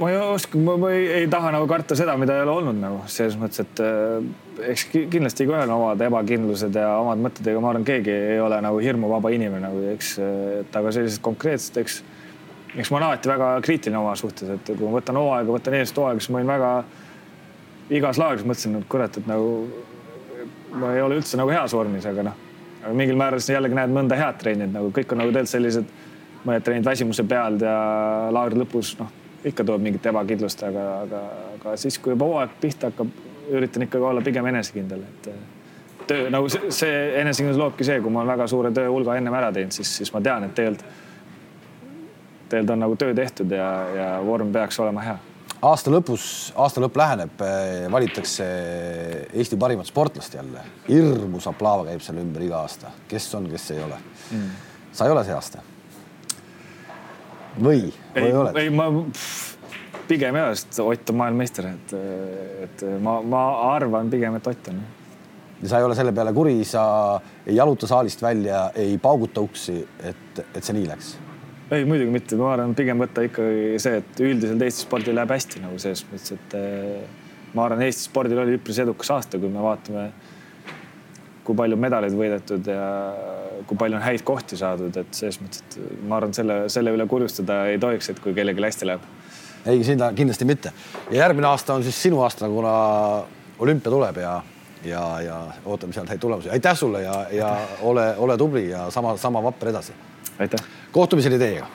ma ei oska, ma ei, ei taha nagu karta seda, mida ei ole olnud nagu selles mõttes, et eh, eks kindlasti igaühel on omad ebakindlused ja omad mõtted, ega ma arvan, keegi ei ole nagu hirmuvaba inimene nagu, eks, et aga sellised konkreetsed, eks, eks ma olen alati väga kriitiline oma suhtes, et kui ma võtan hooaega, võtan eest hooaega, siis ma olin väga igas laagris mõtlesin, et kurat, et nagu ma ei ole üldse nagu heas vormis, aga noh aga mingil määral sa jällegi näed mõnda head treenid nagu kõik on nagu tegelikult sellised mõned treenid väsimuse pealt ja laagri lõpus noh, ikka tuleb mingit ebakindlust, aga, aga, aga siis, kui juba hooaeg pihta hakkab, üritan ikkagi olla pigem enesekindel, et töö nagu see, see enesekindlus loobki see, kui ma olen väga suure töö hulga ennem ära teinud, siis, siis ma tean, et tegelikult, tegelikult on nagu töö tehtud ja, ja vorm peaks olema hea aasta lõpus, aasta lõpp läheneb, eh, valitakse Eesti parimat sportlast jälle. hirmus aplaava käib selle ümber iga aasta, kes on, kes ei ole mm.. sa ei ole see aasta? või, või oled? ei, ma pigem jah, sest Ott on maailmameister, et, et ma, ma arvan pigem, et Ott on. ja sa ei ole selle peale kuri, sa ei jaluta saalist välja, ei pauguta uksi, et, et see nii läks ei, muidugi mitte, ma arvan, pigem võtta ikkagi see, et üldiselt Eesti spordil läheb hästi nagu selles mõttes, et eh, ma arvan, Eesti spordil oli üpris edukas aasta, kui me vaatame, kui palju medaleid võidetud ja kui palju on häid kohti saadud, et selles mõttes, et ma arvan, selle, selle üle kurjustada ei tohiks, et kui kellelgi hästi läheb. ei, seda kindlasti mitte. ja järgmine aasta on siis sinu aasta, kuna olümpia tuleb ja, ja, ja ootame sealt häid tulemusi. aitäh sulle ja, ja ole, ole tubli ja sama, sama vapper edasi aitäh! Kohtumiseni teiega